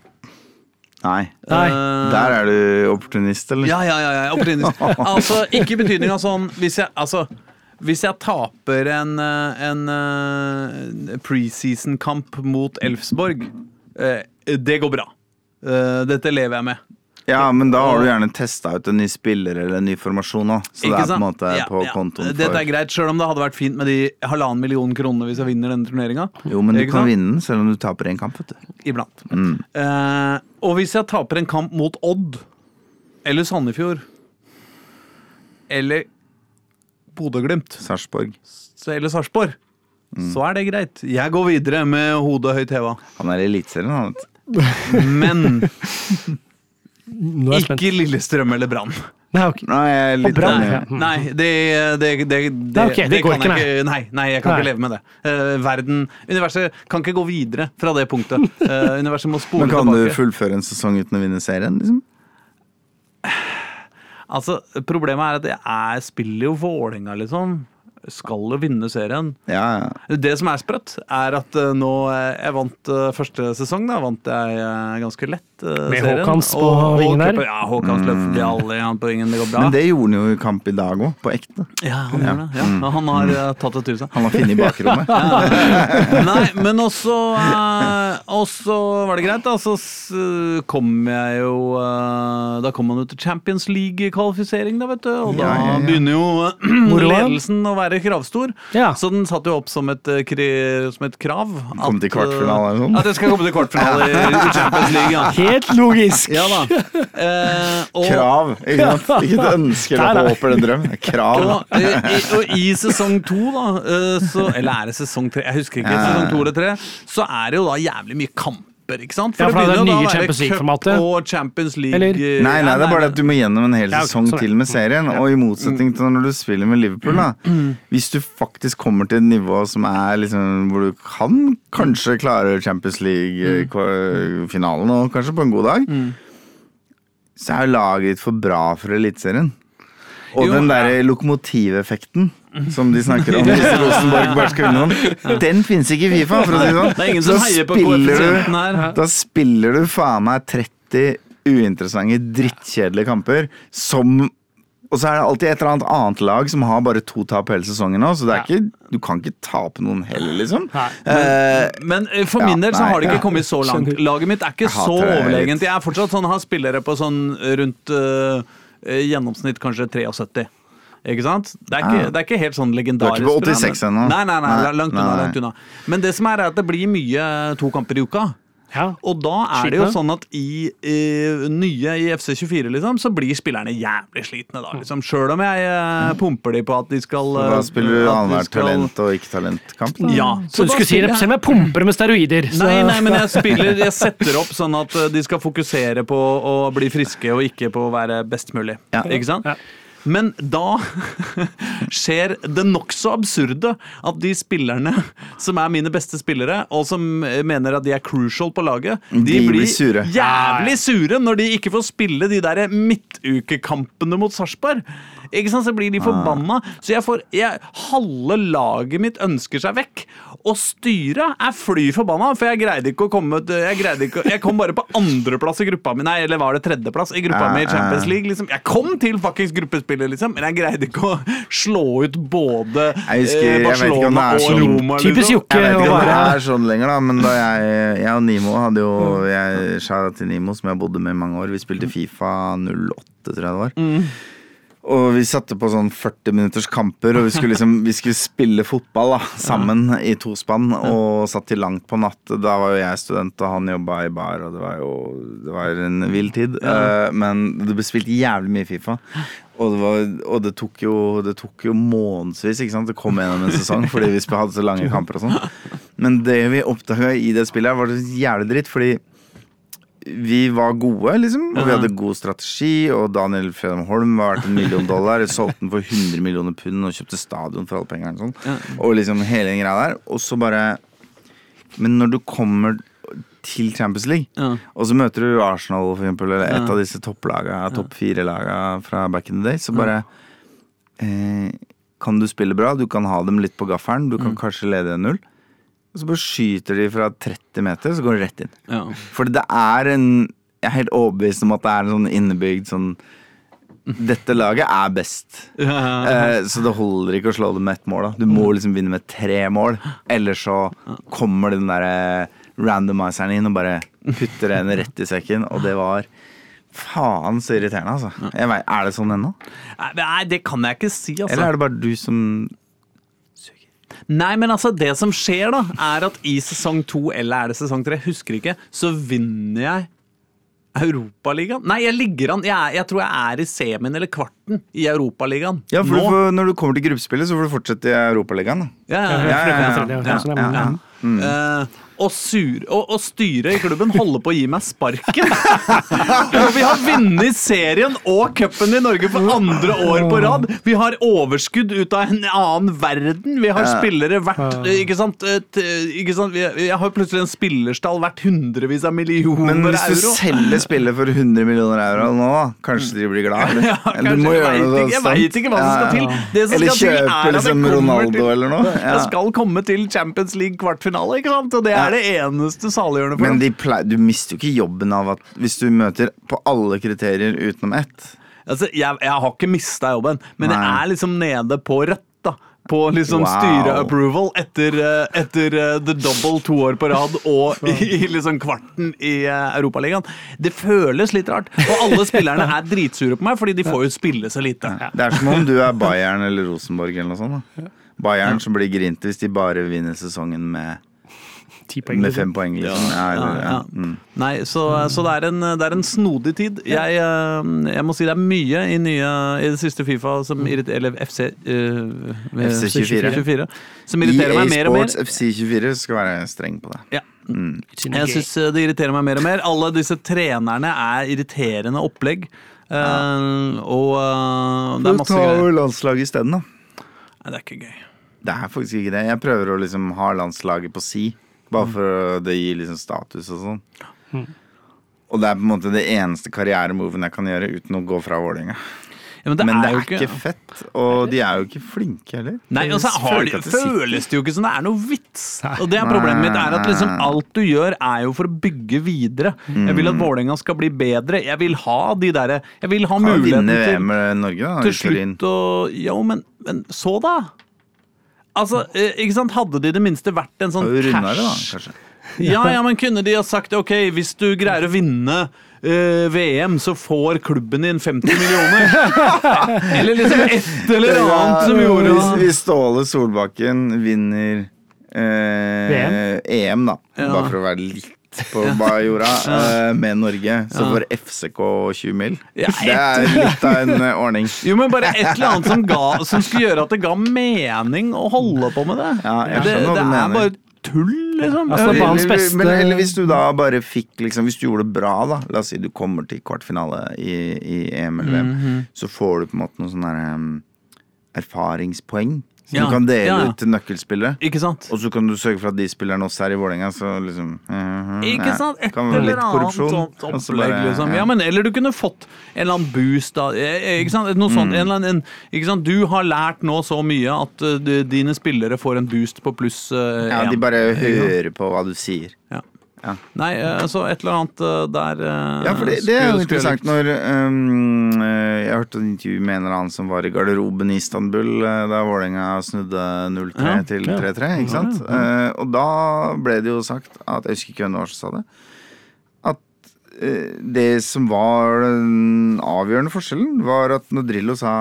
Nei. Nei. Uh, Der er du opportunist, eller? Ja, ja, ja. ja opportunist. altså, ikke i betydning av sånn Hvis jeg, altså, hvis jeg taper en, eh, en eh, preseason-kamp mot Elfsborg, eh, det går bra. Eh, Dette lever jeg med. Ja, men da har du gjerne testa ut en ny spiller eller en ny formasjon òg. Så det er på en måte Ja, på ja. kontoen for Dette er greit, sjøl om det hadde vært fint med de halvannen million kronene hvis jeg vinner denne turneringa. Jo, men du kan sant? vinne den selv om du taper en kamp, vet du. Iblant. Eh, og hvis jeg taper en kamp mot Odd eller Sandefjord eller Bodø-Glimt Sarpsborg. eller Sarpsborg, så er det greit. Jeg går videre med hodet høyt heva. Han er i Eliteserien, han. Men Nå er jeg spent. Ikke Lillestrøm eller Brann. Nei, okay. Nei, jeg er litt bra, enig. ja. Nei, det, det, det, det, Nei, okay, det går kan ikke, jeg ikke. Nei, nei, jeg kan Nei. ikke leve med det. Uh, verden, universet kan ikke gå videre fra det punktet. Uh, universet må spole Men kan du fullføre en sesong uten å vinne serien? liksom? Altså, Problemet er at jeg er, spiller jo Vålerenga, liksom. skal jo vinne serien. Ja, ja. Det som er sprøtt, er at eh, nå eh, Jeg vant eh, første sesong, da vant jeg eh, ganske lett eh, Med. Håkans på vingen der? Ja, Håkans løp de alle han på vingen. Det går bra. Men det gjorde han jo i kamp i dag òg, på ekte. ja, han gjorde det. Ja, og Han har eh, tatt det til seg. Han var finne i bakrommet. Nei, men også Og også var det greit, da. Så kom jeg jo eh, Da kom man jo til Champions League-kvalifisering, da, vet du. Og da Ja, ja, ja. begynner jo eh, ledelsen å være kravstor. Ja. Så den satte jo opp som et, eh, som et krav. Kom til kvartfinale eller noe? At jeg skal komme til kvartfinale i, i Champions League, ja. Helt logisk! Ja da. Eh, og, Krav. Ikke sant? Ikke et ønske eller nei. håp eller en drøm. Krav. Og, i, og i sesong to, da, eh, så, eller er det sesong tre, jeg husker ikke, sesong to eller tre, så er det jo da jævlig mye kamper, ikke sant? Ja, for det er det begynner jo da å være Champions cup. Og Champions League Eller? eh, Nei, nei, det er bare at du må gjennom en hel Ja, sesong til med serien. Og i motsetning til når du spiller med Liverpool, da. Hvis du faktisk kommer til et nivå som er liksom hvor du kan kanskje klare Champions League-finalen, og kanskje på en god dag, så er jo laget ditt for bra for Eliteserien. Og Jo, den ja. derre lokomotiveffekten som de snakker om hvis Rosenborg bare skal vinne noen, den finnes ikke i Fifa, for å si sånn. Det sånn. Da spiller du- da spiller du faen meg 30 uinteressante, drittkjedelige kamper som Og så er det alltid et eller annet annet lag som har bare to tap hele sesongen nå, så det er Ja. ikke, du kan ikke tape noen heller, liksom. Nei. Eh, Men for for Ja, min del så nei, har det ikke ja. kommet så langt. Laget mitt er ikke Jeg så overlegent. Jeg er fortsatt sånn, har spillere på sånn rundt eh, eh, gjennomsnitt kanskje 73. Ikke sant? Det er ikke, Ja. det er ikke helt sånn legendarisk. Du er ikke på 86 men- ennå? Nei, nei, nei, Nei, langt unna. langt unna. Men det som er, er at det blir mye to kamper i uka. Ja. Og da er det jo sånn at i, i nye i FC24, liksom, så blir spillerne jævlig slitne da, liksom. Sjøl om jeg eh, pumper de på at de skal da eh, spiller du annenhver skal- talent og ikke-talentkamp. Ja. Så du skulle si det selv om jeg pumper med steroider. Så. Nei, nei, men jeg spiller Jeg setter opp sånn at uh, de skal fokusere på å bli friske og ikke på å være best mulig. Ja. Ikke sant? Ja. Men da skjer det nokså absurde at de spillerne som er mine beste spillere, og som eh, mener at de er crucial på laget, de, De blir blir sure. jævlig sure når de ikke får spille de der midtukekampene mot Sarpsborg. Ikke sant, Så blir de forbanna. Så jeg får jeg, Halve laget mitt ønsker seg vekk. Og styret er fly forbanna, for jeg greide ikke å komme Jeg greide ikke, jeg kom bare på andreplass i gruppa mi, nei, eller var det tredjeplass i gruppa Ja, mi i Champions. League. liksom Jeg kom til fuckings gruppespillet, liksom, men jeg greide ikke å slå ut både Jeg husker- eh, jeg vet ikke om det Barcelona og sånn- Roma. Typisk liksom. Jokke Jeg vet å ikke om det være er sånn lenger, da, men da jeg, jeg og Nimo hadde jo Jeg sa til Nimo, som jeg bodde med i mange år. Vi spilte Fifa 08, tror jeg det var. Og vi satte på sånn 40 minutters kamper, og vi skulle liksom Vi skulle spille fotball da, sammen i tospann, og satt til langt på natt. Da var jo jeg student, og han jobba i bar, og det var jo Det var en vill tid. Eh, men det ble spilt jævlig mye Fifa. Og det, var, og det tok jo Det tok jo månedsvis ikke sant? Det kom gjennom en sesong fordi vi hadde så lange kamper og sånn. Men det vi oppdaga i det spillet, var det jævlig dritt, fordi vi var gode, liksom. Og vi hadde god strategi, og Daniel Fredheim Holm var verdt en million dollar. Solgte den for 100 millioner pund og kjøpte stadion for alle pengene. Sånn. Og liksom hele den greia der. Og så bare Men når du kommer til Champions League, Ja. og så møter du Arsenal for eksempel, eller et Ja. av disse topplaga, topp fire-laga fra back in the day, så bare eh, Kan du spille bra, du kan ha dem litt på gaffelen, du kan kanskje lede 1-0. Så bare skyter de fra 30 meter, så går det rett inn. Ja. For det er en Jeg er helt overbevist om at det er en sånn innebygd sånn Dette laget er best. Ja. Eh, så det holder ikke å slå det med ett mål. Da. Du må liksom vinne med tre mål. Ellers så kommer den derre randomizeren inn og bare putter en rett i sekken. Og det var faen så irriterende, altså. Vet, er det sånn ennå? Nei, det kan jeg ikke si, altså. Eller er det bare du som Nei, men altså, det som skjer da, er at i sesong to, eller er det sesong tre, husker ikke, så vinner jeg Europaligaen. Nei, jeg ligger an jeg, er, jeg tror jeg er i semien eller kvarten i Europaligaen. Ja, for Nå. du får, når du kommer til gruppespillet, så får du fortsette i Europaligaen. da. Ja, ja, Ja, ja. ja, ja, ja, ja, ja, ja. ja. Og, sur, og, og styret i klubben holder på å gi meg sparken. og vi har vunnet serien og cupen i Norge for andre år på rad. Vi har overskudd ut av en annen verden. Vi har spillere verdt ikke sant? Ikke sant? Jeg har plutselig en spillerstall verdt hundrevis av millioner euro. Men hvis du euro. selger spillet for 100 millioner euro nå, kanskje de blir glad? Eller, Ja, eller du må gjøre noe sånt. jeg veit vet ikke hva som skal til. Det som Eller skal til, er kjøpe at liksom Ronaldo til- eller noe. Ja. Jeg skal komme til Champions League kvartfinale, ikke sant? Og det er det eneste saliggjørende for Men de pleier, du mister jo ikke jobben av at hvis du møter på alle kriterier utenom ett Altså, jeg, jeg har ikke mista jobben, men jeg Nei. er liksom nede på rødt. da På liksom Wow. styreapproval etter, eh, etter eh, the double to år på rad og i, i liksom kvarten i eh, Europaligaen. Det føles litt rart. Og alle spillerne er dritsure på meg, fordi de får jo spille så lite. Det er som om du er Bayern eller Rosenborg eller noe sånt. Da. Bayern som blir grinte hvis de bare vinner sesongen med, Ti poeng. med liksom. fem poeng. Liksom. Ja, Ja, ja. ja. Mm. Nei, så, så det, er en, det er en snodig tid. Jeg, eh, jeg må si det er mye i, nye, i det siste Fifa som irriterer Eller FC uh, FC 24. 24 som irriterer meg mer og mer. Sports FC24 skal være streng på det. Ja. Mm. Jeg syns det irriterer meg mer og mer. Alle disse trenerne er irriterende opplegg. Uh, og uh, det er masse greier. Ta landslaget isteden, da. Nei, det er ikke gøy. Det er faktisk ikke det. Jeg prøver å liksom ha landslaget på si, bare for å- det gir liksom status og sånn. Og det er på en måte det eneste karrieremoven jeg kan gjøre uten å gå fra Vålerenga. Ja, men det Men er det er ikke fett, og de er jo ikke flinke heller. Nei, og så har de, det føles det jo ikke som det er noe vits. Og det er problemet mitt, er at liksom alt du gjør, er jo for å bygge videre. Jeg vil at Mm. Vålerenga skal bli bedre. Jeg vil ha de derre Jeg vil ha muligheten til Norge, da. til slutt å Jo, men, men så, da? Altså, eh, ikke sant, Hadde de i det minste vært en sånn det, da, kanskje. Ja, ja, men kunne de ha sagt ok, hvis du greier å vinne eh, VM, så får klubben din 50 millioner? eller liksom et eller annet som gjorde Hvis, hvis Ståle Solbakken vinner eh, VM? EM, da, Ja. bare for å være litt på Bajorda, eh, med Norge, så får FCK 20 mil. Ja, Det er litt av en uh, ordning. Jo, men bare et eller annet som, ga, som skulle gjøre at det ga mening å holde på med det. Ja, jeg det, skjønner hva det du er bare tull, liksom. Altså, Eller, beste- men, eller hvis du da bare fikk liksom, Hvis du gjorde det bra, da La oss si du kommer til kvartfinale i, i EM eller VM, Mhm. så får du på en måte noen sånne um, erfaringspoeng som Ja, du kan dele ja, ja. ut til nøkkelspillere. Ikke sant? Og så kan du sørge for at de spillerne også er i Vålerenga, så liksom mhm, Ikke sant? Et eller annet sånt så opplegg, liksom. ja. Men eller du kunne fått en eller annen boost, da. Eh, Ikke sant? Noe sånt. En eller annen, en, ikke sant? Du har lært nå så mye at uh, dine spillere får en boost på pluss uh, Ja, de bare hører på hva du sier. Ja. Ja. Nei, altså så et eller annet eh, der eh, Ja, for det, det er jo interessant når um, eh, Jeg hørte et intervju med en eller annen som var i garderoben i Istanbul eh, da Vålerenga snudde 0-3 Ja, til ja. 3-3, ikke sant? Eh, og da ble det jo sagt at Jeg husker ikke hvem det var som sa det. At uh, det som var den avgjørende forskjellen, var at når Drillo sa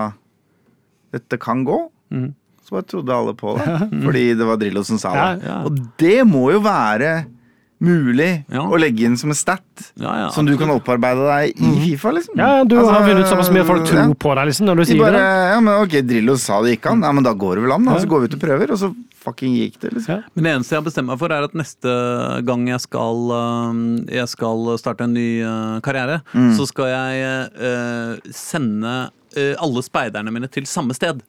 'dette kan gå', mm. så bare trodde alle på det. Fordi det var Drillo som sa det. Ja, ja. Og det må jo være mulig Ja. å legge inn som en stat. Ja, ja, Som du kan opparbeide deg i Fifa, liksom. Ja, du Altså, har vunnet såpass mye folk tror ja. på deg, liksom, når du De sier bare det. Ja, men ok, Drillo sa det gikk an. Ja, men da går det vel an, da. Så går vi ut og prøver, og så fucking gikk det, liksom. Ja. Men det eneste jeg har bestemt meg for, er at neste gang jeg skal, øh, jeg skal starte en ny øh, karriere, Mm. så skal jeg øh, sende øh, alle speiderne mine til samme sted.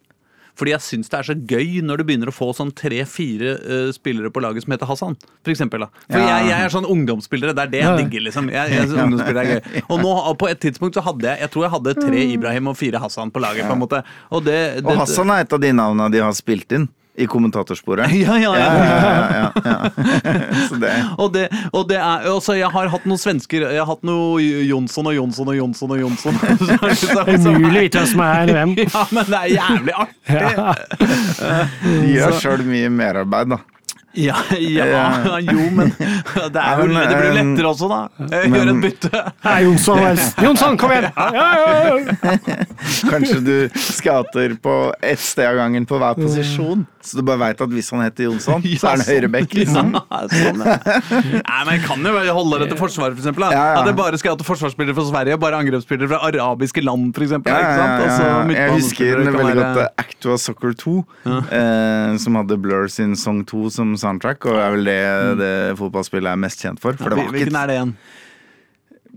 Fordi jeg syns det er så gøy når du begynner å få sånn tre-fire øh, spillere på laget som heter Hassan. For eksempel, da. For Ja. jeg, jeg er sånn ungdomsspillere. Det er det jeg digger, liksom. Jeg, jeg, synes ungdomsspillere er gøy. Og nå, på et tidspunkt så hadde jeg Jeg tror jeg hadde tre Ibrahim og fire Hassan på laget, på en måte. Og, det, det, Og Hassan er et av de navnene de har spilt inn i kommentatorsporet. Ja, ja, ja. Og det, og det er også, Jeg har hatt noen svensker Jeg har hatt noe Jonsson og Jonsson og Jonsson og Jonsson. Umulig å vite hvem som er hvem. Ja, men det er jævlig artig. Ja. De gjør sjøl mye merarbeid, da. Ja, ja, Ja. jo, men det, er jo, det blir jo um, lettere også, da. Gjør et bytte. Nei, Jonsson. Jonsson, kom igjen! Ja, ja, ja. Kanskje du skater på ett sted av gangen på hver posisjon. Så du bare veit at hvis han heter Jonsson, så er han høyrebekk, Liksom. Ja, sånn, ja. Nei, men jeg kan jo vel holde det til forsvaret, for. Ja, ja. At jeg bare skater forsvarsspillere fra Sverige, bare angrepsspillere fra arabiske land, for eksempel. Ja, ja, ja, ja. Jeg husker veldig være- godt eh, Actua Soccer 2, eh, som hadde Blur sin Song 2 som soundtrack, og det er vel det det fotballspillet er mest kjent for. For det var Hvilken ikke er det igjen?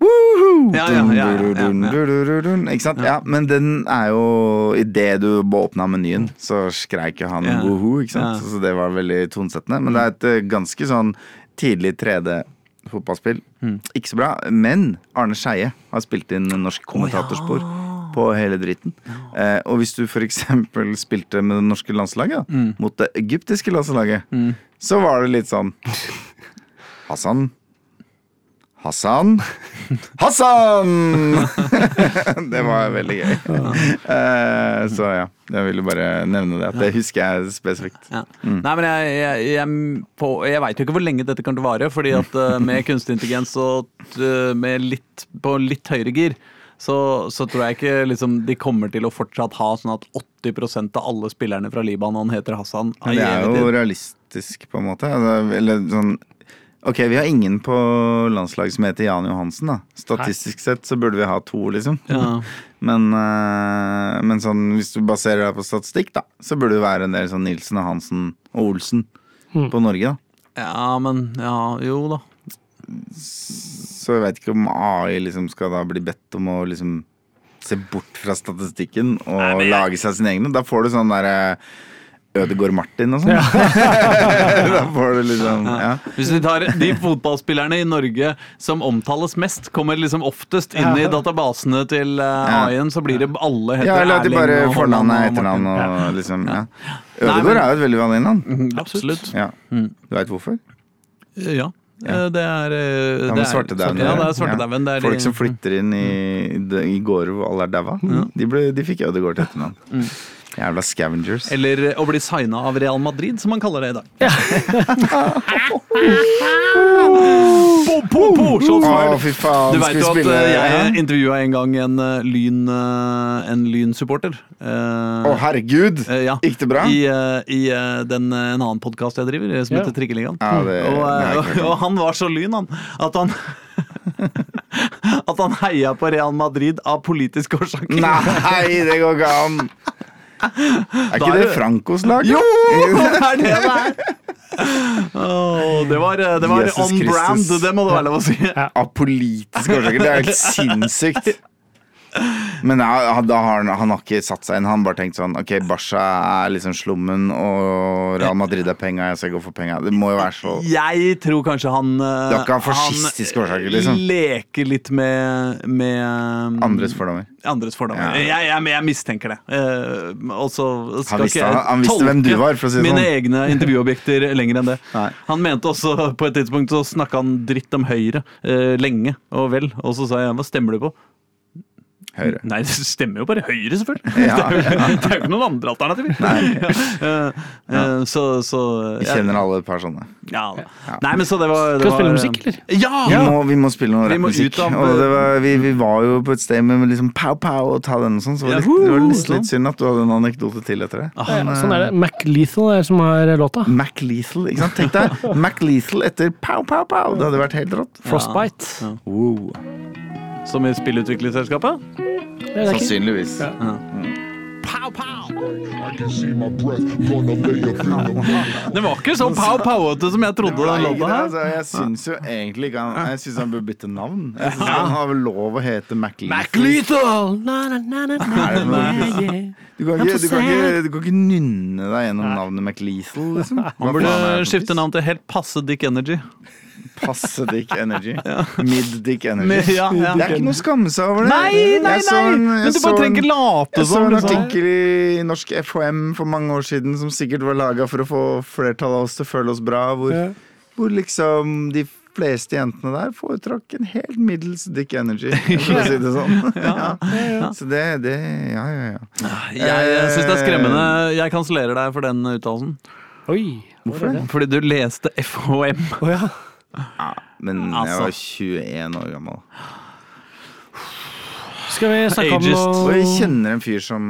Ja, ja, ja, ja, ja, ja. Ikke sant? Ja, men den er jo Idet du åpna menyen, så skreik jo han Ja. woohoo, ikke sant? Ja. Så det var veldig tonesettende. Men det er et eh, ganske sånn tidlig 3D-fotballspill. Mm. Ikke så bra. Men Arne Skeie har spilt inn norsk kommentatorspor. På hele dritten. Eh, og hvis du f.eks. spilte med det norske landslaget da, mot det egyptiske landslaget, så var det litt sånn Hassan. Hassan. Hassan! det var veldig gøy. Eh, så ja, jeg ville bare nevne det. At det husker jeg spesifikt. Ja. Nei, men jeg, jeg, jeg, på- jeg veit jo ikke hvor lenge dette kan vare. fordi at eh, med kunstig intelligens og eh, med litt, på litt høyere gir, så, så tror jeg ikke liksom, de kommer til å fortsatt ha sånn at 80% av alle spillerne fra Libanon heter Hassan. Men det er jo realistisk, på en måte. Altså, eller sånn Ok, vi har ingen på landslaget som heter Jan Johansen, da. Statistisk sett så burde vi ha to, liksom. Ja. Men, eh, men sånn, hvis du baserer deg på statistikk, da, så burde det være en del sånn Nilsen og Hansen og Olsen på Norge, da. ja, men Ja, jo da. Så jeg veit ikke om AI liksom skal da bli bedt om å liksom se bort fra statistikken og lage seg sine egne. Da får du sånn derre Ødegård Martin og sånn. da får du liksom Ja. Hvis vi tar de fotballspillerne i Norge som omtales mest, kommer liksom oftest inn i databasene til uh, AI-en, så blir det alle heter Ja, eller at de bare fornavn er og etternavn og liksom ja. Ødegård er jo et veldig vanlig navn. Mhm, Absolutt. Ja. Du veit hvorfor? Ja. Eh, Det er ja, men det er- svartedauden Ja, det er svartedauden. Det er Folk som flytter inn i, i gårder hvor alle er daua, de, ble- de fikk Ødegård til etternavn. Mm. Jævla scavengers. Eller å bli signa av Real Madrid, som man kaller det i dag. Po, po, po, shots Å, fired. fy faen. Du veit jo at spille eh, jeg intervjua en gang en eh, Lyn-supporter. En lynsupporter. Eh, Å, herregud! eh, ja. Gikk det bra? I, eh, i eh, den, eh, en annen podkast jeg driver, eh, som Ja. heter Trikkeligaen. Ja, Og, eh, og, og han var så lyn, han, at han At han heia på Real Madrid av politiske årsaker. Nei, det går ikke an! Er ikke det Frankos lag? Jo! Det er det det er! Oh, det var, det var on on brand, det må det være lov å si. Av politiske årsaker. Det er helt sinnssykt. Men ja, da har han, han har ikke satt seg inn. Han bare tenkt sånn Ok, Barca er liksom slummen, og Real Madrid er penga, jeg skal gå for penga. Det må jo være så Jeg tror kanskje han eh, Det er ikke av fascistiske han årsaker, liksom. leker litt med, med um, andres fordommer. andres fordommer. Ja. Jeg, jeg, jeg mistenker det. Eh, og så skal Han visste- han- han visste hvem du var, for å si det mine sånn. egne intervjuobjekter lenger enn det. Nei. Han mente også på et tidspunkt så snakka han dritt om Høyre eh, lenge og vel. Og så sa jeg hva stemmer du på? Høyre. Nei, det stemmer jo bare Høyre, selvfølgelig. Ja, det, er jo, det er jo ikke noen andre alternativer. Ja, eh, eh, så, så Vi kjenner alle et par sånne. ja. Nei, men så det var det Skal vi spille var- musikk, eller? Ja! Vi, må, vi må spille noe rappmusikk. var, vi, vi var jo på et sted med liksom pow pow og ta den og sånn, så var det, litt, det var litt, litt synd at du hadde en anekdote til etter det. Ah, Ja, sånn er det. Mac Lethal er det som har låta. Mac Lethal, ikke sant? Tenk deg Mac Lethal etter pow pow pow. Det hadde vært helt rått. Frostbite. Wow. Som i spillutviklingsselskapet? Sannsynligvis. Pow, pow! Finger. Det var ikke så pow-powete som jeg trodde. Den låta her. altså, jeg syns jo egentlig ikke han Jeg syns han bør bytte navn. Jeg synes Han har vel lov å hete Mac Lethal. Lethal! Na, na, na, na, na, det noe- yeah, yeah. Du kan ikke, du kan ikke, du kan ikke nynne deg gjennom navnet Mac Lethal, liksom. Han burde skifte navn til helt passe Dick Energy. Passe Dick Energy. Mid Dick Energy. Ja, ja. Det er ikke noe å skamme seg over det. Nei, nei, nei! en- Men du bare trenger ikke late Jeg så som. en liksom. artikkel i norsk FHM for mange år siden som sikkert var laga for å få flertallet av oss til å føle oss bra, hvor, Ja. hvor liksom de fleste jentene der foretrakk en helt middels Dick Energy, for å si det sånn. ja. Så det, det Ja, ja, ja. Jeg, jeg syns det er skremmende. Jeg kansellerer deg for den uttalelsen. Oi. Hvorfor det? Fordi du leste FHM. Oh, ja. Men jeg Altså. var 21 år gammel. Skal vi snakke om Ageist. Og jeg kjenner en fyr som,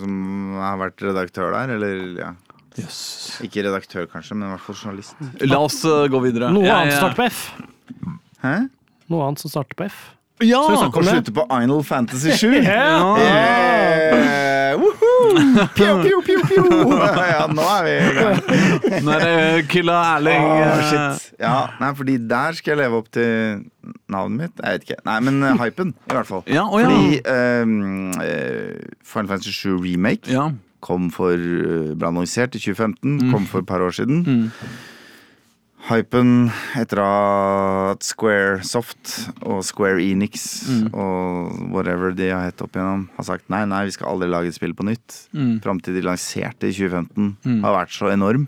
som har vært redaktør der, eller ja. Ikke redaktør, kanskje, men i hvert fall journalist. La oss uh, gå videre. Noe annet starter på F. Hæ? Noe annet som starter på F. Ja! Skal vi snakke Og om det? slutte på Inal Fantasy 7. Ja. Yeah! Woohoo! Pjo, pjo, pjo, pjo! Ja, nå er vi i gang. Nå er det Killa Erling. Åh, eh, shit. Ja, nei, fordi der skal jeg leve opp til navnet mitt. Jeg vet ikke. Nei, men uh, hypen, i hvert fall. Ja, oh, ja. Fordi um, uh, Final Fantasy 7 Remake Ja. kom for uh, ble annonsert i 2015. Mm. Kom for et par år siden. Hypen etter at Square Soft og Square Enix og whatever de har hett opp igjennom, har sagt nei, nei, vi skal aldri lage et spill på nytt. Fram til de lanserte i 2015, har vært så enorm.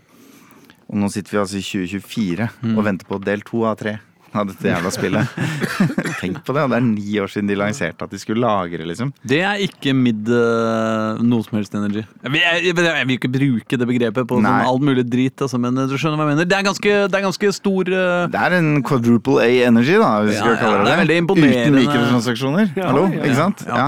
Og nå sitter vi altså i 2024 og venter på del to av tre av dette jævla spillet. Tenk på det, det er ni år siden de lanserte at de skulle lagre, liksom. Det er ikke mid uh, noe som helst energy. Jeg jeg, jeg, jeg vil ikke bruke det begrepet på sånn alt mulig drit, altså, men du skjønner hva jeg mener. Det er ganske, det er ganske stor uh, Det er en quadruple A energy, da, hvis vi Ja, skal kalle ja, det det er veldig Uten mikrotransaksjoner. Hallo, ja, ja. ikke sant? Ja.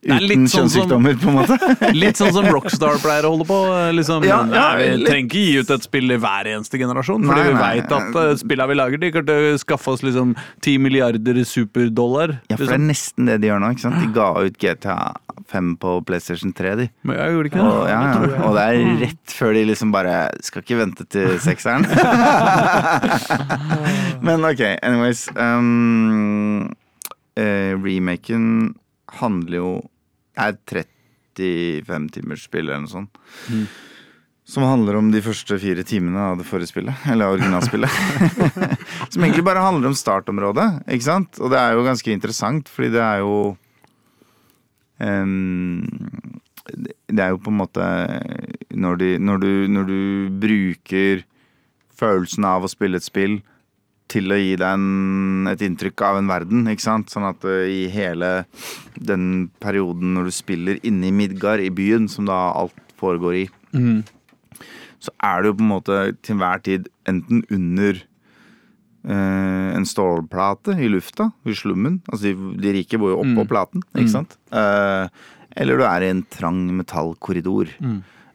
Uten sånn kjønnssykdommer, på en måte. Litt sånn som Rockstar pleier å holde på. Liksom. Ja, ja, vi trenger ikke gi ut et spill i hver eneste generasjon, fordi Nei, vi veit at uh, spillene vi lager, de å skaffe oss liksom 10 milliarder superdollar. Ja, for det er liksom. nesten det de gjør nå. ikke sant? De ga ut GTA 5 på PlayStation 3, de. Men jeg gjorde ikke Og, det. ja, ja. og det er rett før de liksom bare Skal ikke vente til sekseren. Men ok, anyways. Um, eh, remaken handler jo er 35 timers spill eller noe sånt. Som handler om de første fire timene av det forrige spillet. Eller originalspillet. Som egentlig bare handler om startområdet. Ikke sant? Og det er jo ganske interessant, fordi det er jo um, Det er jo på en måte når, de, når, du, når du bruker følelsen av å spille et spill til å gi deg en, et inntrykk av en verden, ikke sant? Sånn at uh, i hele den perioden når du spiller inne i Midgard, i byen, som da alt foregår i, mm. så er du på en måte til enhver tid enten under uh, en stålplate i lufta, i slummen. Altså de, de rike bor jo oppå platen, ikke sant? Uh, eller du er i en trang metallkorridor.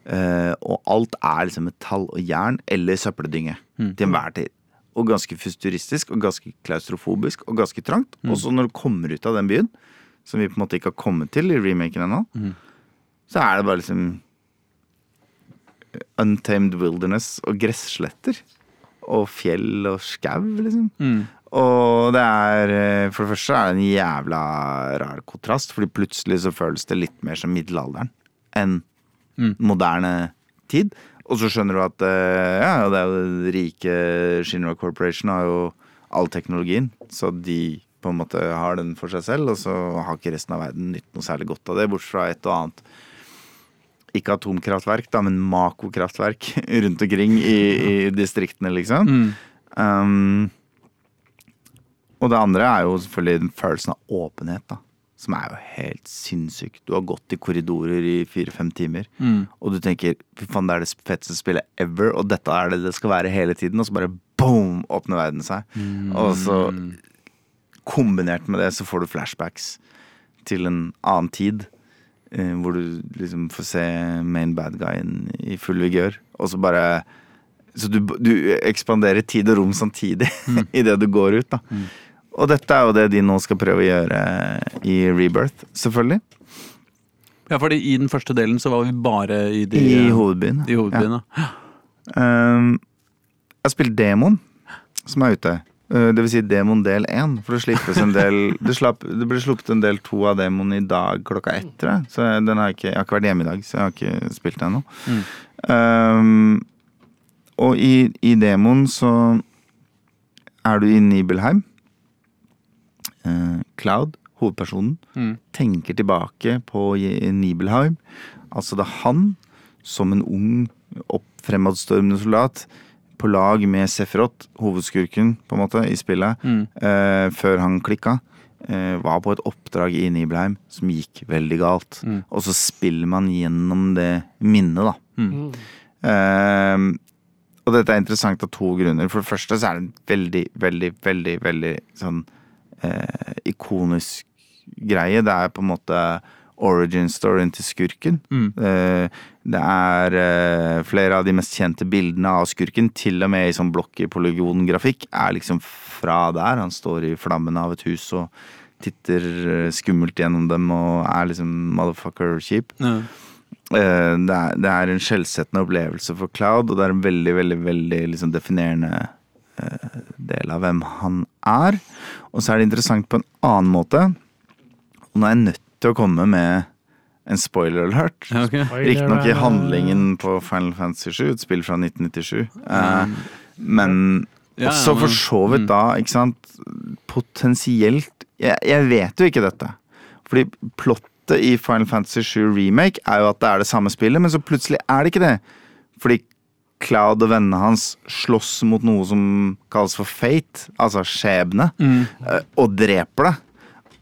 Eh, og alt er liksom metall og jern eller søppeldynge til enhver tid. Og ganske futuristisk og ganske klaustrofobisk og ganske trangt. Og så når du kommer ut av den byen, som vi på en måte ikke har kommet til i remaken ennå, så er det bare liksom Untamed Wilderness og gressletter. Og fjell og skau, liksom. Og det er eh, For det første er det en jævla rar kontrast, fordi plutselig så føles det litt mer som middelalderen enn moderne tid. Og så skjønner du at eh, ja, det er jo rike Shinra Corporation har jo all teknologien, så de på en måte har den for seg selv, og så har ikke resten av verden nytt noe særlig godt av det, bortsett fra et og annet ikke atomkraftverk, da, men makokraftverk rundt omkring i, i distriktene, liksom. Um, og det andre er jo selvfølgelig den følelsen av åpenhet, da. Som er jo helt sinnssyk. Du har gått i korridorer i fire-fem timer, og du tenker fy faen, det er det feteste spillet ever, og dette er det det skal være hele tiden, og så bare boom, åpner verden seg. Og så kombinert med det så får du flashbacks til en annen tid. eh, Hvor du liksom får se main bad guyen i full vigør. Og så bare Så du, du ekspanderer tid og rom samtidig i det du går ut. da Og dette er jo det de nå skal prøve å gjøre i Rebirth, selvfølgelig. Ja, fordi i den første delen så var vi bare i de I hovedbyen. i hovedbyen. Ja. Um, jeg har spilt Demon, som er ute. Uh, det vil si demon del én. For det slippes en del Det, slapp, det ble sluppet en del to av Demon i dag klokka ett, tror jeg. Så den har ikke, jeg har ikke vært hjemme i dag, så jeg har ikke spilt den ennå. Um, og i, i Demon så er du i Nibelheim. Uh, Cloud, hovedpersonen, tenker tilbake på Nibelheim. Altså er han, som en ung, fremadstormende soldat, på lag med Sefrot, hovedskurken på en måte i spillet, eh, før han klikka, eh, var på et oppdrag i Nibelheim som gikk veldig galt. Og så spiller man gjennom det minnet, da. Eh, og dette er interessant av to grunner. For det første så er det en veldig, veldig, veldig, veldig sånn eh, ikonisk greie. Det er på en måte origin storyen til skurken. Eh, det er eh, flere av de mest kjente bildene av skurken, til og med i sånn blokker polygongrafikk, er liksom fra der. Han står i flammene av et hus og titter eh, skummelt gjennom dem og er liksom motherfucker kjip. Ja. Eh, det, er, det er en skjellsettende opplevelse for Cloud, og det er en veldig, veldig, veldig liksom definerende del av hvem han er. Og så er det interessant på en annen måte. Og nå er jeg nødt til å komme med en spoiler alert. Okay. ok. Riktignok i handlingen på Final Fantasy 7, et spill fra 1997. Eh, Men Ja, ja, også for så vidt da, ikke sant Potensielt jeg, jeg vet jo ikke dette. Fordi plottet i Final Fantasy 7 Remake er jo at det er det samme spillet, men så plutselig er det ikke det. Fordi Cloud og vennene hans slåss mot noe som kalles for fate, altså skjebne, mm. og dreper det.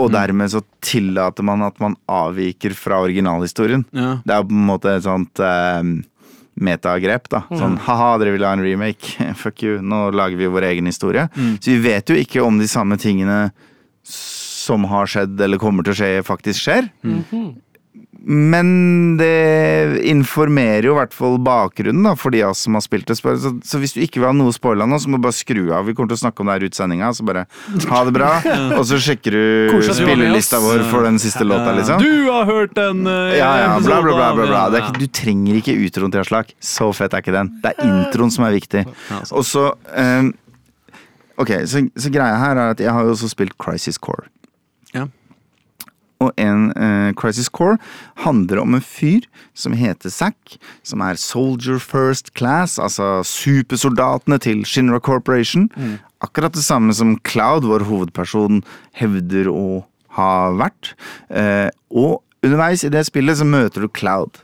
Og dermed så tillater man at man avviker fra originalhistorien. Ja. Det er på en måte et sånt eh, metagrep, da. Sånn ha-ha, dere vil ha en remake. Fuck you. Nå lager vi vår egen historie. Så vi vet jo ikke om de samme tingene som har skjedd eller kommer til å skje, faktisk skjer. Men det informerer jo i hvert fall bakgrunnen da, for de av oss som har spilt det. Så, så hvis du ikke vil ha noe spoila nå, så må du bare skru av. Vi kommer til å snakke om det her ut sendinga, så bare ha det bra. Og så sjekker du spillelista vår for den siste låta, liksom. Du har hørt den uh, Ja, ja, bla, bla, bla, bla, bla. Det ikke, du trenger ikke utroen til Aslak. Så fett er ikke den. Det er introen som er viktig. Og så um, Ok, så, så greia her er at jeg har jo også spilt Crisis Core. Ja. Og en eh, Crisis Core handler om en fyr som heter Zack, som er Soldier First Class, altså supersoldatene til Shinra Corporation. Akkurat det samme som Cloud, vår hovedperson, hevder å ha vært. Eh, og underveis i det spillet så møter du Cloud.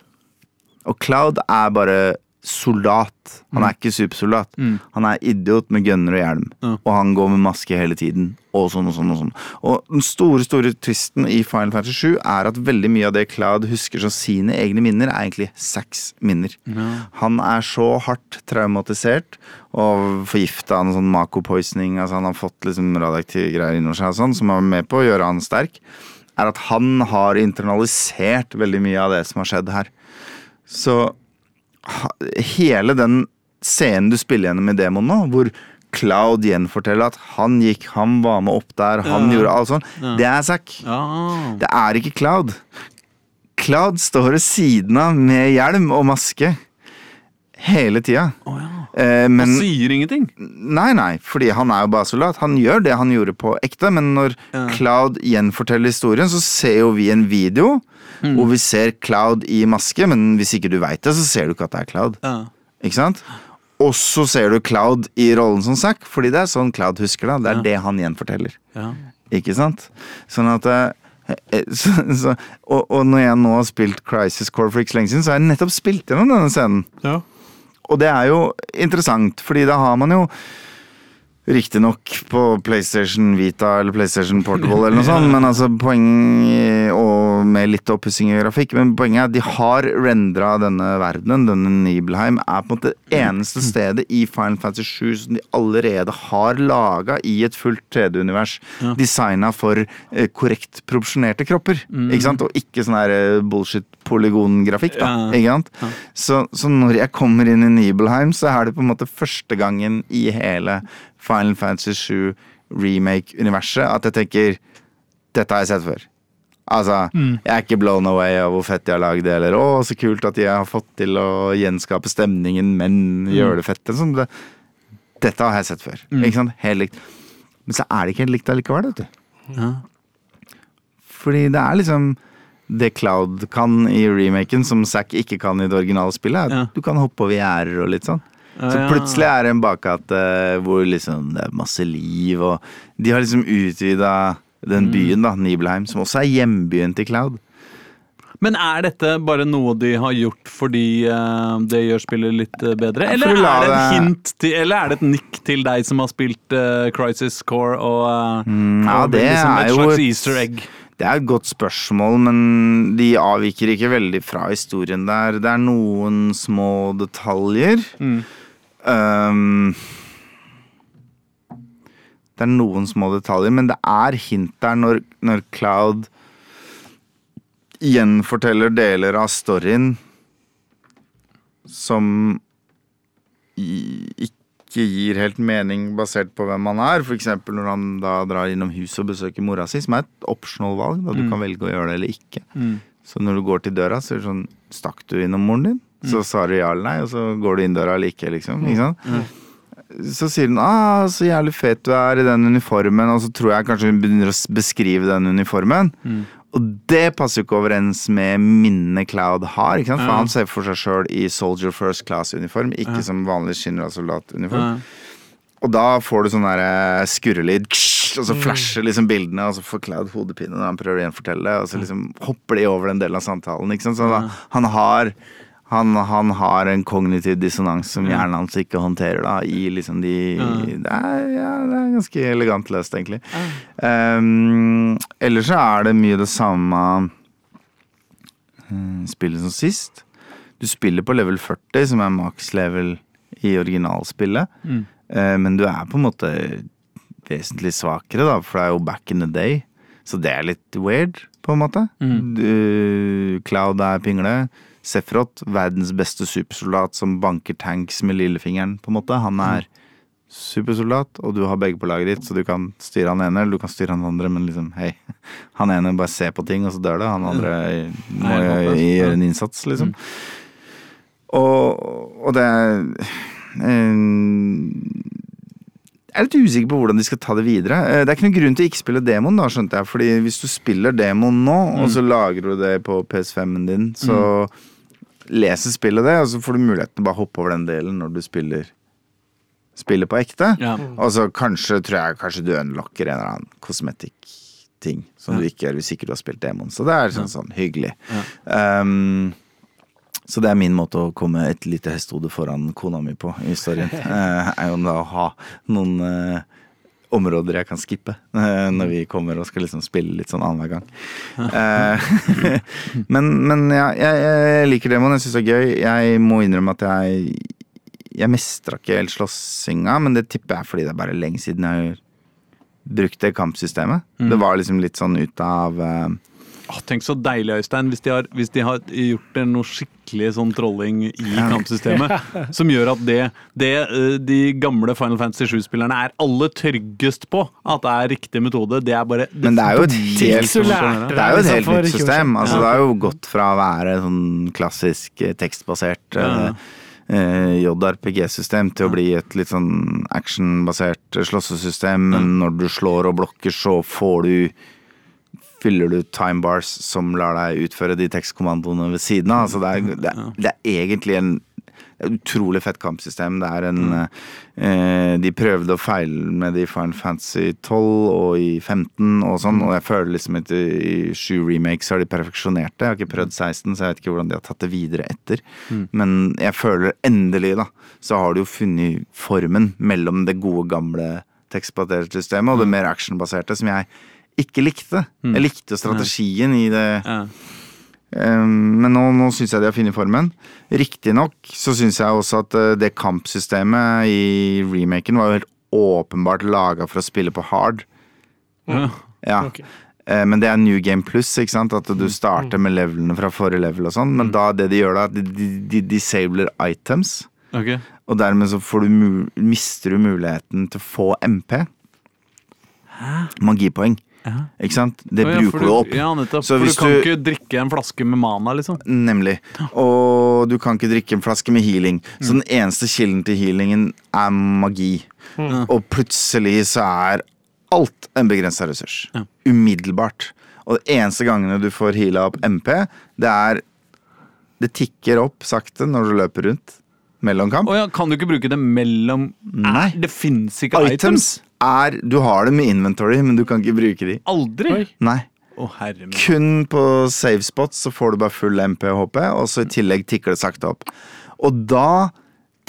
Og Cloud er bare soldat. Han er ikke supersoldat. Han er idiot med gunner og hjelm. Og han går med maske hele tiden. Og sånn og sånn og sånn. Og den store store twisten i Final Fantasy 7 er at veldig mye av det Cloud husker som sine egne minner, er egentlig seks minner. Han er så hardt traumatisert og forgifta av noe sånn Mako poisoning. Altså han har fått liksom radioaktive greier inni seg sånn, som er med på å gjøre han sterk. Er at han har internalisert veldig mye av det som har skjedd her. Så hele den scenen du spiller gjennom i demoen nå, hvor Cloud gjenforteller at han gikk, han var med opp der, han Ja. gjorde alt sånn, det er Zack. Ja. Det er ikke Cloud. Cloud står ved siden av med hjelm og maske hele tida. Oh, ja. Eh, Han sier ingenting. Nei, nei, fordi han er jo bare soldat. Han gjør det han gjorde på ekte, men når Ja. Cloud gjenforteller historien, så ser jo vi en video Mm. hvor vi ser Cloud i maske, men hvis ikke du veit det, så ser du ikke at det er Cloud. Ja. Ikke sant? Og så ser du Cloud i rollen som Zack, fordi det er sånn Cloud husker det. Det er det han gjenforteller. Ja. Ikke sant? Sånn at eh, eh, så, så, og, og når jeg nå har spilt Crisis Core så lenge siden, så har jeg nettopp spilt gjennom denne scenen. Ja. Og det er jo interessant, fordi da har man jo Riktignok på PlayStation Vita eller PlayStation Portable eller noe sånt, men altså poeng Og med litt oppussing i grafikk, men poenget er at de har rendra denne verdenen, denne Nibelheim, er på en måte det eneste stedet i Final Fantasy 7 som de allerede har laga i et fullt 3D-univers. Designa for eh, korrekt proporsjonerte kropper, ikke sant? Og ikke sånn her eh, bullshit polygongrafikk, da. Ja. Ikke sant? Så, så når jeg kommer inn i Nibelheim, så er det på en måte første gangen i hele Final Fantasy 7 remake-universet at jeg tenker Dette har jeg sett før. Altså, Jeg er ikke blown away av hvor fett de har lagd det, eller å, så kult at de har fått til å gjenskape stemningen, men gjøre det fett. Sånn, det, dette har jeg sett før. Ikke sant? Helt likt. Men så er det ikke helt likt allikevel, vet du. Ja. Fordi det er liksom det Cloud kan i remaken, som Zack ikke kan i det originale spillet. er at Ja. Du kan hoppe over gjerder og litt sånn. Så plutselig er det en bakgate hvor liksom det er masse liv, og de har liksom utvida den byen, da, Nibelheim, som også er hjembyen til Cloud. Men er dette bare noe de har gjort fordi uh, det gjør spillet litt uh, bedre? Eller er det et hint til, eller er det et nikk til deg som har spilt uh, Crisis Core og, eh, ja, og det liksom er et slags et- easter egg? Det er et godt spørsmål, men de avviker ikke veldig fra historien der. Det er noen små detaljer. Mm. Um, det er noen små detaljer, men det er hint der når, når Cloud gjenforteller deler av storyen som ikke gir helt mening basert på hvem han er. F.eks. når han da drar innom huset og besøker mora si, som er et optional valg. Da du kan velge å gjøre det eller ikke. Mm. Så når du går til døra, så er det sånn Stakk du innom moren din? Så svarer du ja eller nei, og så går du inn døra ikke, liksom. Ikke sant? Så sier hun ah, 'så jævlig fet du er i den uniformen', og så tror jeg kanskje hun begynner å beskrive den uniformen. Og det passer jo ikke overens med minnene Cloud har. ikke sant? For Ja. han ser for seg sjøl i Soldier First Class-uniform, ikke som vanlig generalsoldatuniform. Og da får du sånn der skurrelyd, og så flasher liksom bildene, og så får Cloud hodepine når han prøver å gjenfortelle og så liksom hopper de over den delen av samtalen. ikke sant? Så da, han har han, han har en kognitiv dissonans som hjernen hans ikke håndterer, da, i liksom de det, er, ja, det er ganske elegant løst, egentlig. Um, ellers så er det mye det samme eh, spillet som sist. Du spiller på level 40, som er maks level i originalspillet. Eh, men du er på en måte vesentlig svakere, da, for det er jo back in the day. Så det er litt weird, på en måte. Du, Cloud er pingle. Sefrot, verdens beste supersoldat som banker tanks med lillefingeren, på en måte. Han er supersoldat, og du har begge på laget ditt, så du kan styre han ene, eller du kan styre han andre, men liksom, hei. Han ene bare ser på ting, og så dør det. Han andre må gjøre en innsats, liksom. Og, og det er eh, Jeg er litt usikker på hvordan de skal ta det videre. Eh, Det er ikke noen grunn til å ikke spille demoen, da, skjønte jeg. Fordi hvis du spiller demoen nå, og så lagrer du det på PS5-en din, så leser spillet det, og så får du muligheten til å bare hoppe over den delen når du spiller spiller på ekte. Ja. Og så kanskje tror jeg kanskje du unlocker en eller annen kosmetikk-ting som du ikke gjør hvis ikke du har spilt demon. Så det er sånn, sånn hyggelig. Um, så det er min måte å komme et lite hestehode foran kona mi på i historien. uh, er jo da å ha noen eh, områder jeg kan skippe eh, når vi kommer og skal liksom spille litt sånn annenhver gang. Eh, men men ja, jeg, jeg liker demoen, jeg syns det er gøy. Jeg må innrømme at jeg Jeg mestra ikke helt slåssinga, men det tipper jeg fordi det er bare lenge siden jeg har brukt det kampsystemet. Det var liksom litt sånn ut av eh, Åh, tenk så deilig, Øystein, hvis de har, hvis de har gjort det noe skikkelig sånn trolling i kampsystemet. som gjør at det, det eh, de gamle Final Fantasy 7-spillerne er aller tryggest på at det er riktig metode. Det er bare Men det er jo et helt, det er jo et helt liksom nytt system. Altså, Det har jo gått fra å være sånn klassisk eh, tekstbasert Ja. eh, JRPG-system til å bli et litt sånn actionbasert slåssesystem. Men når du slår og blokker, så får du Fyller du timebars som lar deg utføre de tekstkommandoene ved siden av. Altså det, er, det, er, det er egentlig en er utrolig fett kampsystem. Det er en eh, De prøvde å feile med det i Fine Fantasy 12 og i 15 og sånn, og jeg føler liksom at i sju remakes har de perfeksjonert det. Jeg har ikke prøvd 16, så jeg vet ikke hvordan de har tatt det videre etter. Men jeg føler endelig, da, så har de jo funnet formen mellom det gode, gamle tekstbaserte systemet og det mer actionbaserte, som jeg ikke likte. Jeg likte strategien i det. Ja. Um, men nå, nå syns jeg de har funnet formen. Riktignok så syns jeg også at uh, det kampsystemet i remaken var jo helt åpenbart laga for å spille på hard. Ja. Ja. Ok. Eh, Men det er New Game Plus, ikke sant? At du starter med levelene fra forrige level og sånn. Men da det de gjør da, de, de, de disabler items. Okay. Og dermed så får du mister du muligheten til å få MP. Hæ? Magipoeng. Ja. Ikke sant? Det ja, bruker du, du opp. Ja, nettopp. Så for hvis du kan du- ikke drikke en flaske med mana, liksom. Nemlig. Og du kan ikke drikke en flaske med healing. Så den eneste kilden til healingen er magi. Og plutselig så er alt en begrensa ressurs. Ja. Umiddelbart. Og det eneste gangene du får heala opp MP, det er Det tikker opp sakte når du løper rundt mellom kamp. Ja, kan du ikke bruke det mellom Nei. Det fins ikke items. Items er Du har dem i inventory, men du kan ikke bruke de. Aldri! Oi. Nei. Oh, herre min. Kun på save spots så får du bare full MP, og HP, og så i tillegg tikker det sakte opp. Og da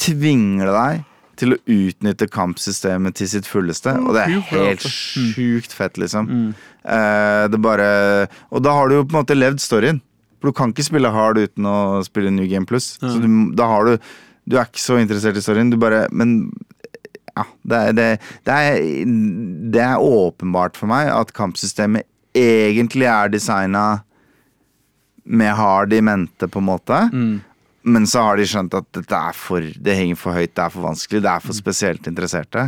tvinger det deg til å utnytte kampsystemet til sitt fulleste, og det er helt sjukt fett, liksom. Eh, det bare Og da har du jo på en måte levd storyen. For du kan ikke spille hard uten å spille New Game Plus. Så du, da har du Du er ikke så interessert i storyen, du bare Men ja, det er, det, det, er, det er åpenbart for meg at kampsystemet egentlig er designa med hard i mente, på en måte. Men så har de skjønt at for, det henger for høyt, det er for vanskelig, det er for spesielt interesserte.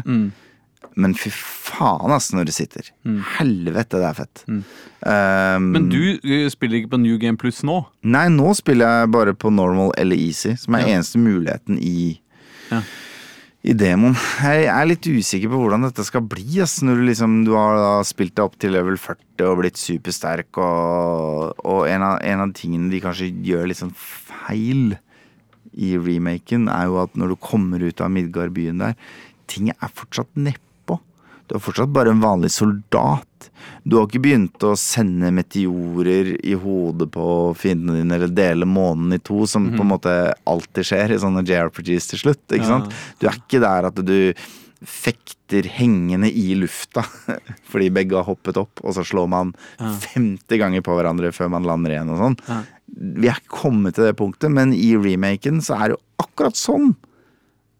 Men fy faen, ass, når det sitter. Helvete, det er fett. Um, Men du eh, spiller ikke på New Game Plus nå? Nei, nå spiller jeg bare på normal eller easy, som er eneste muligheten i Ja. I demoen. Jeg er litt usikker på hvordan dette skal bli. Ass. Når du liksom du har spilt deg opp til level 40 og blitt supersterk, og, og en, av, en av tingene de kanskje gjør litt sånn feil i remaken, er jo at når du kommer ut av Midgard-byen der, ting er fortsatt nedpå. Du er fortsatt bare en vanlig soldat. Du har ikke begynt å sende meteorer i hodet på fiendene dine, eller dele månen i to, som på en måte alltid skjer i sånne JRPGs til slutt. Ikke sant? Du er ikke der at du fekter hengende i lufta fordi begge har hoppet opp, og så slår man 50 ganger på hverandre før man lander igjen og sånn. Vi er kommet til det punktet, men i remaken så er det jo akkurat sånn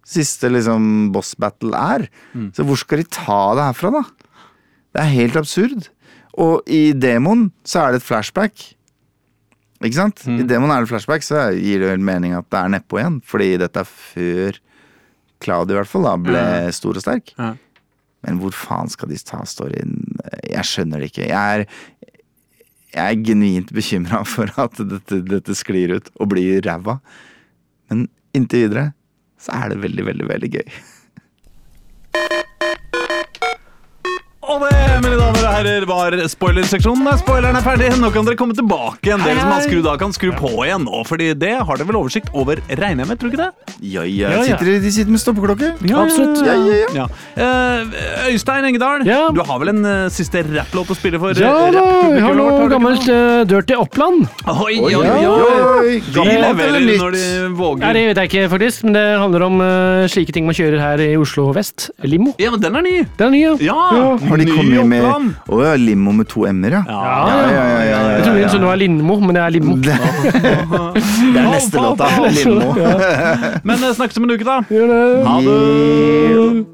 siste liksom boss battle er. Så hvor skal de ta det herfra, da? Det er helt absurd. Og i demoen så er det et flashback. Ikke sant? I demoen er det flashback, så gir det vel mening at det er nedpå igjen. Fordi dette er før Claudio i hvert fall da ble stor og sterk. Ja. Men hvor faen skal de ta storyen? Jeg skjønner det ikke. Jeg er, jeg er genuint bekymra for at dette, dette sklir ut og blir ræva. Men inntil videre så er det veldig, veldig, veldig gøy. Og det, mine damer og herrer, var spoilerseksjonen. Spoileren er ferdig. Nå kan dere komme tilbake igjen. Dere som har skrudd av, kan skru på igjen nå. Fordi det har dere vel oversikt over, regner jeg med? Tror du ikke det? Ja, ja. Ja, ja. Sitter, de sitter med stoppeklokke. Absolutt. Ja, ja, ja. Ja. Eh, Øystein Engedal, Ja. du har vel en eh, siste rapplåt å spille for Ja eh, da, vi har noe gammelt uh, Dirty Oppland. Oi, Oi, oi, oi. De leverer når de våger. Ja, det vet jeg ikke, faktisk, men det handler om uh, slike ting man kjører her i Oslo vest. Limo. Ja, men den er ny. Den er ny, ja. Ja, Har de kom jo med. Å ja, limo med to m-er, ja. Ja, Ja, ja, ja, ja, ja, Jeg trodde hun nå er Lindmo, men det er Limo. Det, det er neste låta. Limo. Men eh, snakkes om en uke, da. Ha det.